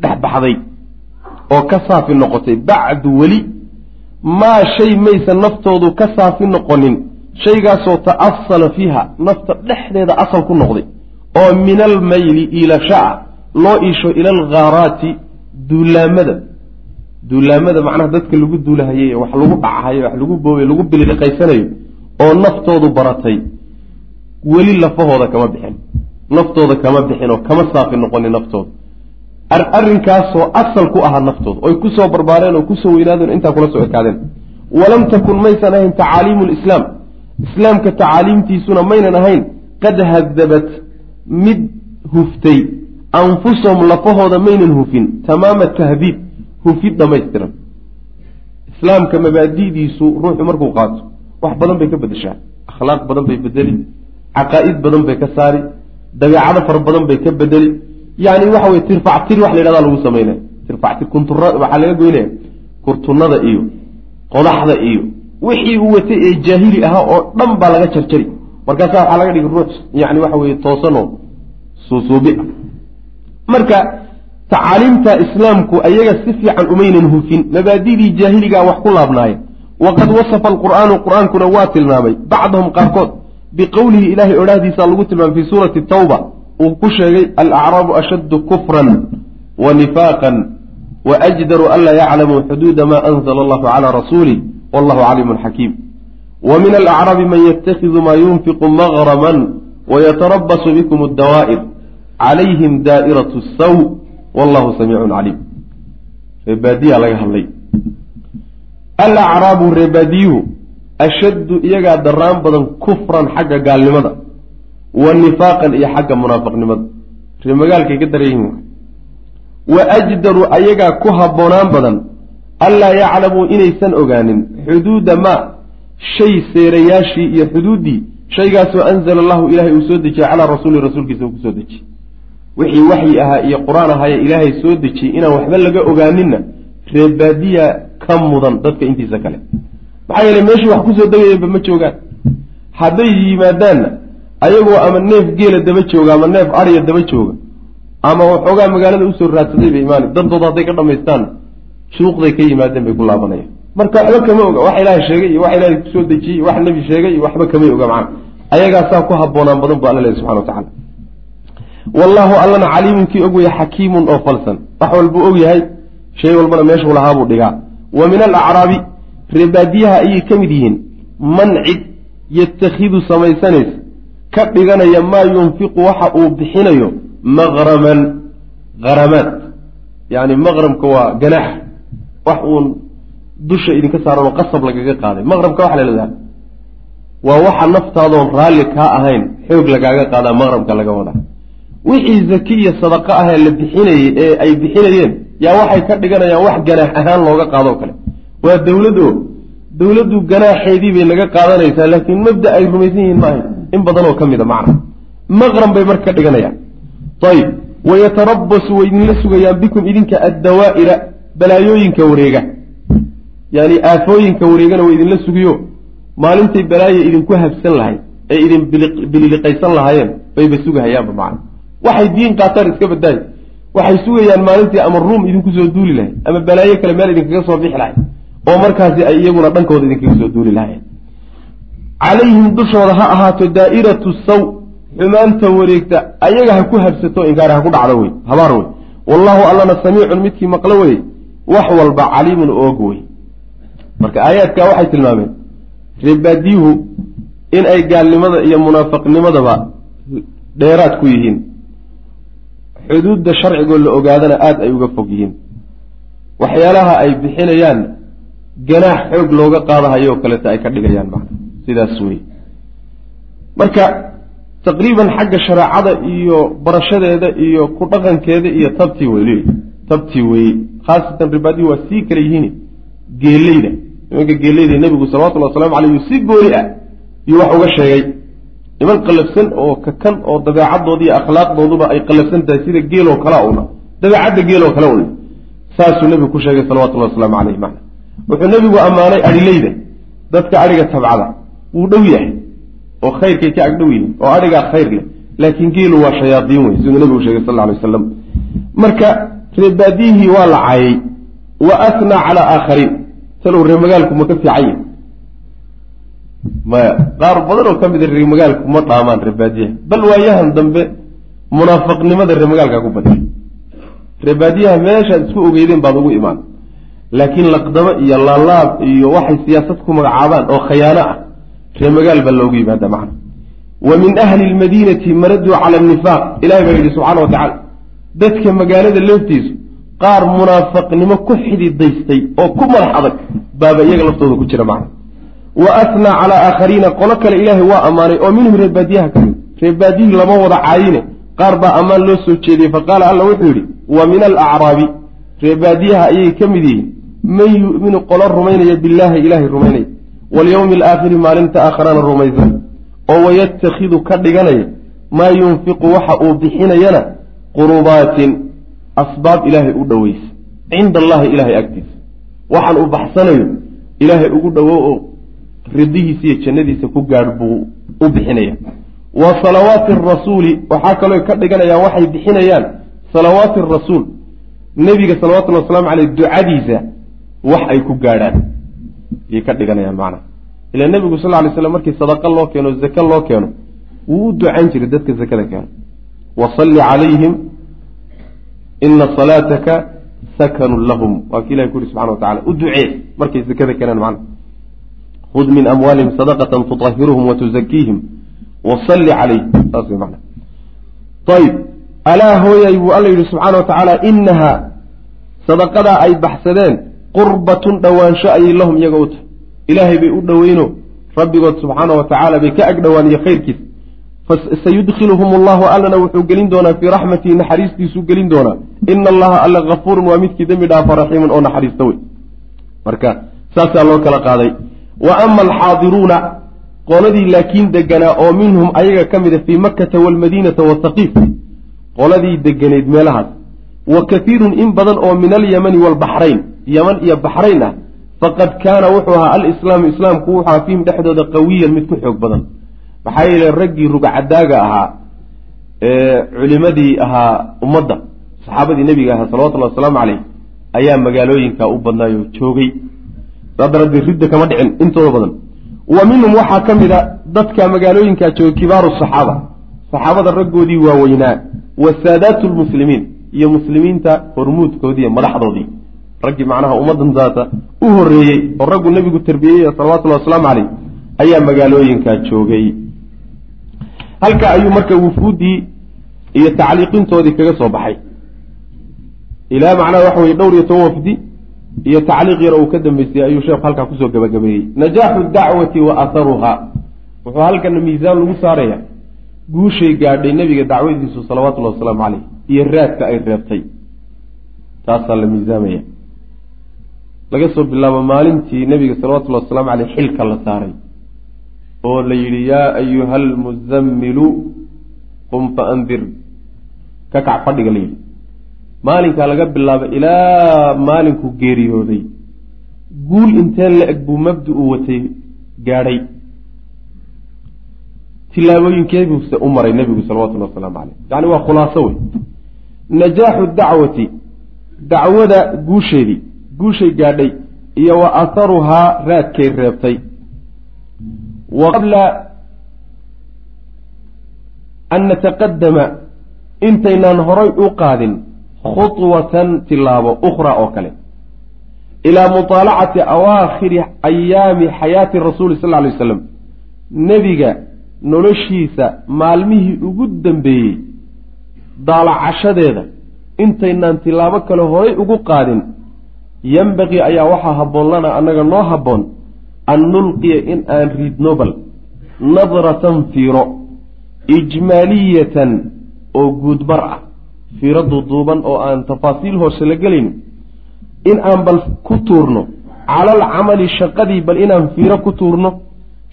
dhex baxday oo ka saafi noqotay. Bacdu weli maa shay maysan naftoodu ka saafi noqonin shaygaasoo ta'asala fiiha nafta dhexdeeda asal ku noqday oo min almayli iilasha ah loo iisho ila alghaaraati duulaamada duulaamada macnaha dadka lagu duulahayay wax lagu dhacahayo wax lagu boobay lagu bililiqaysanayo oo naftoodu baratay weli lafahooda kama bixin. Naftooda kama bixin oo kama saafi noqonin naftooda. Arrinkaasoo asal ku ahaa naftooda. Oy ku soo barbaareen oo ku soo weynaadeen intaa kula soo ekaadeen walam takun maysan ahayn tacaaliimu lislaam islaamka tacaaliimtiisuna maynan ahayn qad hadabat mid huftay. Anfusahum lafahooda maynan hufin. Tamaama tahdiib hufid dhamaystiran islaamka mabaadi'diisu ruuxu markuu qaato wax badan bay ka bedeshaa. Akhlaaq badan bay bedeli caqaa'id badan bay ka saari dabeecado fara badan bay ka bedeli. Yani waxa weye tirfactir wax la yhahda lagu samaynaya tirfactir kuntura waxaa laga goynaya kurtunada iyo qodaxda iyo wixii uu watay ee jaahili ahaa oo dhan baa laga jarjari. Markaasa waxaa laga dhigi ruux yani waxa weye toosanoo suusuubi. Marka tacaaliimta islaamku ayaga si fiican umaynan hufin mabaadidii jaahiligaa wax ku laabnaayeen. Waqad wasafa alqur'aanu qur'aankuna waa tilmaamay bacdahum qaarkood biqowlihi ilahay odhaahdiisa lagu tilmaamay fii suurati tawba uu ku sheegay alacraabu ashaddu kufran wa nifaaqan wa ajdaru anlaa yaclamuu xuduuda ma anzla allahu cala rasuulih wallahu caliimun xakiim. Wa min alacraabi man yatakhidu maa yunfiqu magraman wayatarabasu bikum addawaa'ir calayhim daa'iratu saw wallahu samiicun caliim reebaadiyaa laga hadlay. Alacraabu reebaadiyuhu ashaddu iyagaa daraan badan kufran xagga gaalnimada wa nifaaqan iyo xagga munaafiqnimada ree magaalkay ka daran wa ajdaru ayagaa ku habboonaan badan anlaa yaclamuu inaysan ogaanin xuduuda maa shay seerayaashii iyo xuduuddii shaygaasoo anzala allahu ilaahay uu soo dejiyey calaa rasuuli rasuulkiisa uu ku soo dejiyey wixii waxyi ahaa iyo qur'aan ahaaye ilaahay soo dejiyey inaan waxba laga ogaaninna reebaadiya ka mudan dadka intiisa kale. Maxaa yeele meeshii wax ku soo degayaba ma joogaan. Hadday yimaadaanna ayagoo ama neef geela daba jooga ama neef adya daba jooga ama waxoogaa magaalada u soo raadsaday bay imaana dantooda hadday ka dhamaystaan suuqday ka yimaadeen bay ku laabanayaan marka waxba kama oga wax ilaahay sheegay iyo wax ilaahay ku soo dejiyey wax nebi sheegay iyo waxba kamay oga macana ayagaasaa ku habboonaan badan bu alla lehy subxana wa tacala wallahu allana caliimun kii og waya xakiimun oo falsan. Wax walbuu og yahay shay walbana meeshuu lahaabuu dhigaa. Wa min alacraabi reebaadiyaha ayay ka mid yihiin. Man cid yatakhidu samaysanaysa ka dhiganaya maa yunfiqu waxa uu bixinayo maqraman qaramaad yani maqramka waa ganaax. Wax uun dusha idinka saaranoo qasab lagaga qaaday. Maqrabka waxa la ihahdaa waa waxa naftaadoon raalli kaa ahayn xoog lagaaga qaadaa maqrabka laga wadaa wixii zaki iyo sadaqo ahee la bixinayey ee ay bixinayeen yaa waxay ka dhiganayaan wax ganaax ahaan looga qaadoo kale. Waa dowlad o dowladdu ganaaxeedii bay naga qaadanaysaa laakiin mabda ay rumaysan yihiin maaha in badan oo ka mid a macna. Maqran bay marka ka dhiganayaan. Ayib wayatarabasu way idinla sugayaan bikum idinka addawaa'ira balaayooyinka wareega. Yani aafooyinka wareegana way idinla sugiyo. Maalintay balaaya idinku habsan lahayd ee idin bililiqaysan lahaayeen bayba sugahayaanba macna waxay diin qaataan iska badaayo waxay sugayaan maalintii ama ruum idinku soo duuli lahayd ama balaayo kale meel idinkaga soo bixi lahayd oo markaasi ay iyaguna dhankooda idinkaga soo duuli lahayen calayhim dushooda ha ahaato daa'iratu saw xumaanta wareegta ayaga ha ku habsato ingaari ha ku dhacdo wey habaar wey. Wallahu allana samiicun midkii maqlo wey wax walba caliimun oog wey. Marka aayaadkaa waxay tilmaameen reebaadiyuhu in ay gaalnimada iyo munaafiqnimadaba dheeraad ku yihiin xuduudda sharcigoo la ogaadana aada ay uga fog yihiin. Waxyaalaha ay bixinayaan ganaax xoog looga qaadahayo oo kaleeta ay ka dhigayaan macna sidaas wey marka taqriiban xagga shareecada iyo barashadeeda iyo ku dhaqankeeda iyo tabtii weyl tabtii weye khaasatan ribaadii waa sii kala yihiin geeleyda. Nimanka geeleyda nebigu salawatullhi waslamu caleyh si gooni ah yuu wax uga sheegay niman qallafsan oo kakan oo dabeecadooda iyo akhlaaqdooduba ay qallafsan tahay sida geeloo kale una dabeecadda geeloo kale una saasuu nebigu ku sheegay salawatullahi wasalaamu caleyh macna wuxuu nebigu ammaanay adhileyda dadka adhiga tabcada wuu dhow yahay. Oo khayrkay ka agdhow yihiin. Oo adhigaa khayr leh. Laakiin geelu waa shayaadiin wey siduu nebigu sheegay sal alay wasalam marka reebaadiyihii waa la caayay wa asnaa calaa aakhariin talow ree magaalku ma ka fiican yahi maya qaar badan oo ka mida ree magaalku ma dhaamaan reebaadiyaha bal waayahan dambe munaafiqnimada ree magaalkaa ku badiyay reebaadiyaha meeshaad isku ogeydeen baad ugu imaan. Laakiin laqdamo iyo laalaab iyo waxay siyaasad ku magacaabaan oo khayaano ah. Ree magaal baa loogu yimaada macna. Wa min ahli lmadiinati maraduu cala anifaaq ilahi baa yidhi subxana wa tacala dadka magaalada laftiisu qaar munaafiqnimo ku xididaystay oo ku madax adag baaba iyaga laftooda ku jira macna wa asnaa calaa aakhariina qolo kale ilaahay waa ammaanay oo minhum reebaadiyaha ka mid. Reebaadiyihii lama wada caayine. Qaar baa ammaan loo soo jeediyey faqaala alla wuxuu yidhi wa min alacraabi reebaadiyaha ayay ka mid yihiin. Man yu'minu qolo rumaynaya billaahi ilaahay rumaynaya. Walyowmi alaakhiri maalinta aakharana rumaysan oo wayatakhidu ka dhiganaya. Maa yunfiqu waxa uu bixinayana qurubaatin asbaab ilaahay u dhoweysa cinda allahi ilaahay agtiisa. Waxaan uu baxsanayo ilaahay ugu dhowow oo ridihiisa iyo jannadiisa ku gaadh buu u bixinaya. Wa salawaati arasuuli waxaa kaloo ka dhiganayaan waxay bixinayaan salawaati arasuul nebiga salawatullhi wasalaamu caleyh ducadiisa wax ay ku gaadhaan. Ayay ka dhiganayaan macnaha ila nebigu sal ly slam markii sadaqa loo keeno zake loo keeno wuu u ducayn jiray dadka zakada keeno wasalli calayhim ina salaataka sakanun lahum. Waa ki ilahi ku yuri subxana wa tacala u ducee markay zakada keenaan macnaha hud min amwaalihim sadaqatan tuطahiruhum watuzakiihim wasalli calayhim saas wey macna ayib alaa hooyay buu alla yidhi subxaana wa tacaala inahaa sadaqadaa ay baxsadeen qurbatun dhowaansho ayay lahum iyaga u tahay ilaahay bay u dhoweyno rabbigood subxaana wa tacaala bay ka ag dhowaaniyo khayrkiis sayudkhiluhum allahu allana wuxuu gelin doonaa fii raxmatihi naxariistiisuu gelin doonaa ina allaha alla kafuurun waa midkii dembi dhaafa raxiimun oo naxariista wey marka saasaa loo kala qaaday wa ama alxaadiruuna qoladii laakiin deganaa oo minhum ayaga ka mida fii makkata waalmadiinata wasaqiif qoladii deganeyd meelahaas. Wa kaiirun in badan oo min alyamani waalbaxrayn yaman iyo baxrayn ah faqad kaana wuxuu ahaa alislaamu islaamku wuxuu ahaa fiihim dhexdooda qawiyan mid ku xoog badan. Maxaa yeele raggii rugcadaaga ahaa ee culimadii ahaa ummadda saxaabadii nebiga ahaa salawatullahi wasalaamu caleyh ayaa magaalooyinka u badnaayoo joogay saa daraaddeed ridda kama dhicin intooda badan. Wa minhum waxaa ka mid a dadka magaalooyinkaa joogay kibaaru saxaaba. Saxaabada raggoodii waaweynaa wa saadaatu lmuslimiin iyo muslimiinta hormuudkoodii iyo madaxdoodii. Raggii macnaha ummaddan daata u horreeyey oo raggu nebigu tarbiyeyey salawatullahi wasalaamu caleyh ayaa magaalooyinkaa joogay. Halka ayuu marka wufuuddii iyo tacliiqintoodii kaga soo baxay. Ilaa macnaha waxa weye dhowr iyo toban wafdi iyo tacliiq yar uu ka dambeysay ayuu sheekhu halkaa ku soo gabagabeeyey najaaxu dacwati wa aharuha wuxuu halkana miisaan lagu saaraya guushay gaadhay nebiga dacwadiisu salawatullahi wasalaamu caleyh iyo raadka ay reebtay. Taasaa la miisaamaya. Laga soo bilaabo maalintii nebiga salawatullahi wasalaamu caleyh xilka la saaray oo la yidhi yaa ayuha almuzammilu qum fa andir. Ka kac fadhiga la yidhi maalinkaa laga bilaabo ilaa maalinku geeriyooday. Guul inteen la eg buu mabdi u watay gaadhay. Tilaabooyinkeebuuse u maray nebigu salawatullahi wasalaamu caleyh yacni waa khulaaso wey najaaxu dacwati dacwada guusheedii guushay gaadhay iyo wa atharuhaa raadkay reebtay. Wa qabla an nataqadama intaynaan horay u qaadin khudwatan tilaabo ukhraa oo kale ilaa mutaalacati awaakhiri ayaami xayaati rasuuli sal ly waslam nebiga noloshiisa maalmihii ugu dambeeyey daalacashadeeda intaynaan tilaabo kale horay ugu qaadin yembaqii ayaa waxaa habboon lana annaga noo habboon an nulqiya in aan ridno bal nadratan fiiro ijmaaliyatan oo guudmar ah fiiro duuduuban oo aan tafaasiil hoose la gelin in aan bal ku tuurno calal camali shaqadii bal inaan fiiro ku tuurno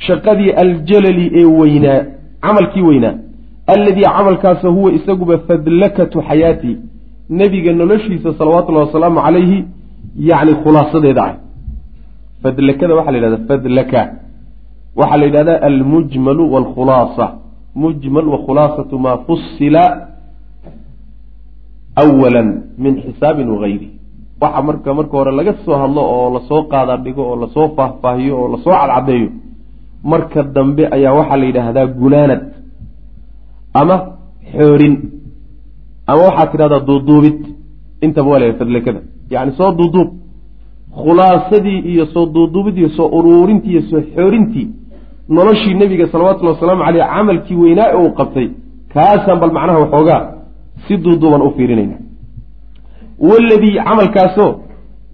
shaqadii aljalali ee weynaa camalkii weynaa. Alladii camalkaasa huwa isaguba fadlakatu xayaatii nebiga noloshiisa salawatullahi wasalaamu calayhi yacni khulaasadeeda ah. Fadlakada waxaa la yidhahda fadlaka. Waxaa la yidhahda almujmalu waalkhulaasa. Mujmal wa khulaasatu maa fusila awalan min xisaabin wagayri waxa marka marka hore laga soo hadlo oo la soo qaada dhigo oo la soo faahfaahiyo oo la soo cadcadeeyo marka dambe ayaa waxaa la yidhaahdaa gunaanad ama xoorin ama waxaad tidhahdaa duuduubid. intaba waa la fadlakada yacni soo duuduub khulaasadii iyo soo duuduubid iyo soo uruurintii iyo soo xoorintii noloshii nebiga salawatullhi wasalaamu caleyh camalkii weynaa ee uu qabtay kaasaan bal macnaha waxoogaa si duuduuban u fiirinayna waladii camalkaasoo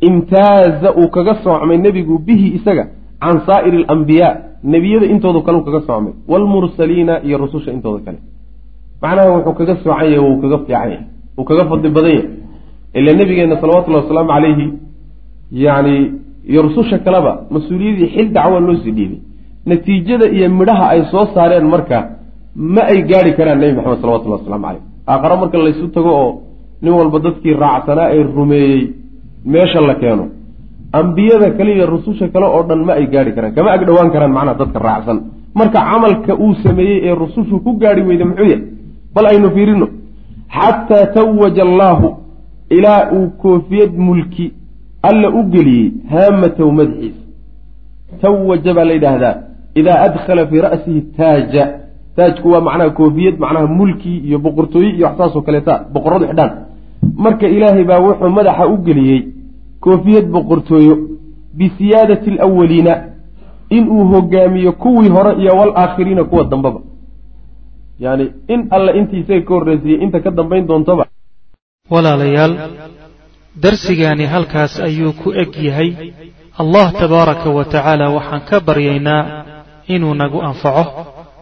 imtaaza uu kaga soocmay nebigu bihi isaga can saa'iri alambiyaa nebiyada intooda kale uu kaga soocmay waalmursaliina iyo rususha intooda kale. Macnaha wuxuu kaga soocan yahay wuu kaga fiican yahay wuu kaga fadli badan yahay. Ila nabigeena salawatullahi wasalaamu calayhi yani iyo rususha kaleba mas'uuliyadii xil dacwa loo sii dhiibay. Natiijada iyo midhaha ay soo saareen marka ma ay gaari karaan nebi maxamed salawatullahi waslamu caleyh aakhare marka laysu tago oo nin walba dadkii raacsanaa ee rumeeyey meesha la keeno. Ambiyada kale iyo rususha kale oo dhan ma ay gaari karaan. Kama ag dhowaan karaan macnaha dadka raacsan. Marka camalka uu sameeyey ee rusushu ku gaari weyda muxuu yahay? Bal aynu fiirino. Xataa tawaja allaahu ilaa uu koofiyad mulki alla u geliyey haamataw madaxiisa tawaja baa la yidhaahdaa idaa adkhala fii ra'sihi taaja taajku waa macnaha koofiyad macnaha mulki iyo boqortooye iyo wax saasoo kaleeta boqoradu xidhaan marka ilaahay baa wuxuu madaxa u geliyey koofiyad boqortooyo bisiyaadati alawaliina inuu hogaamiyo kuwii hore iyo walaakhiriina kuwa dambeba yani in alle intii isaga ka horreysiyey inta ka dambayn doontoba walaalayaal darsigaani halkaas ayuu ku eg yahay. Allah tabaaraka wa tacaala waxaan ka baryaynaa inuu nagu anfaco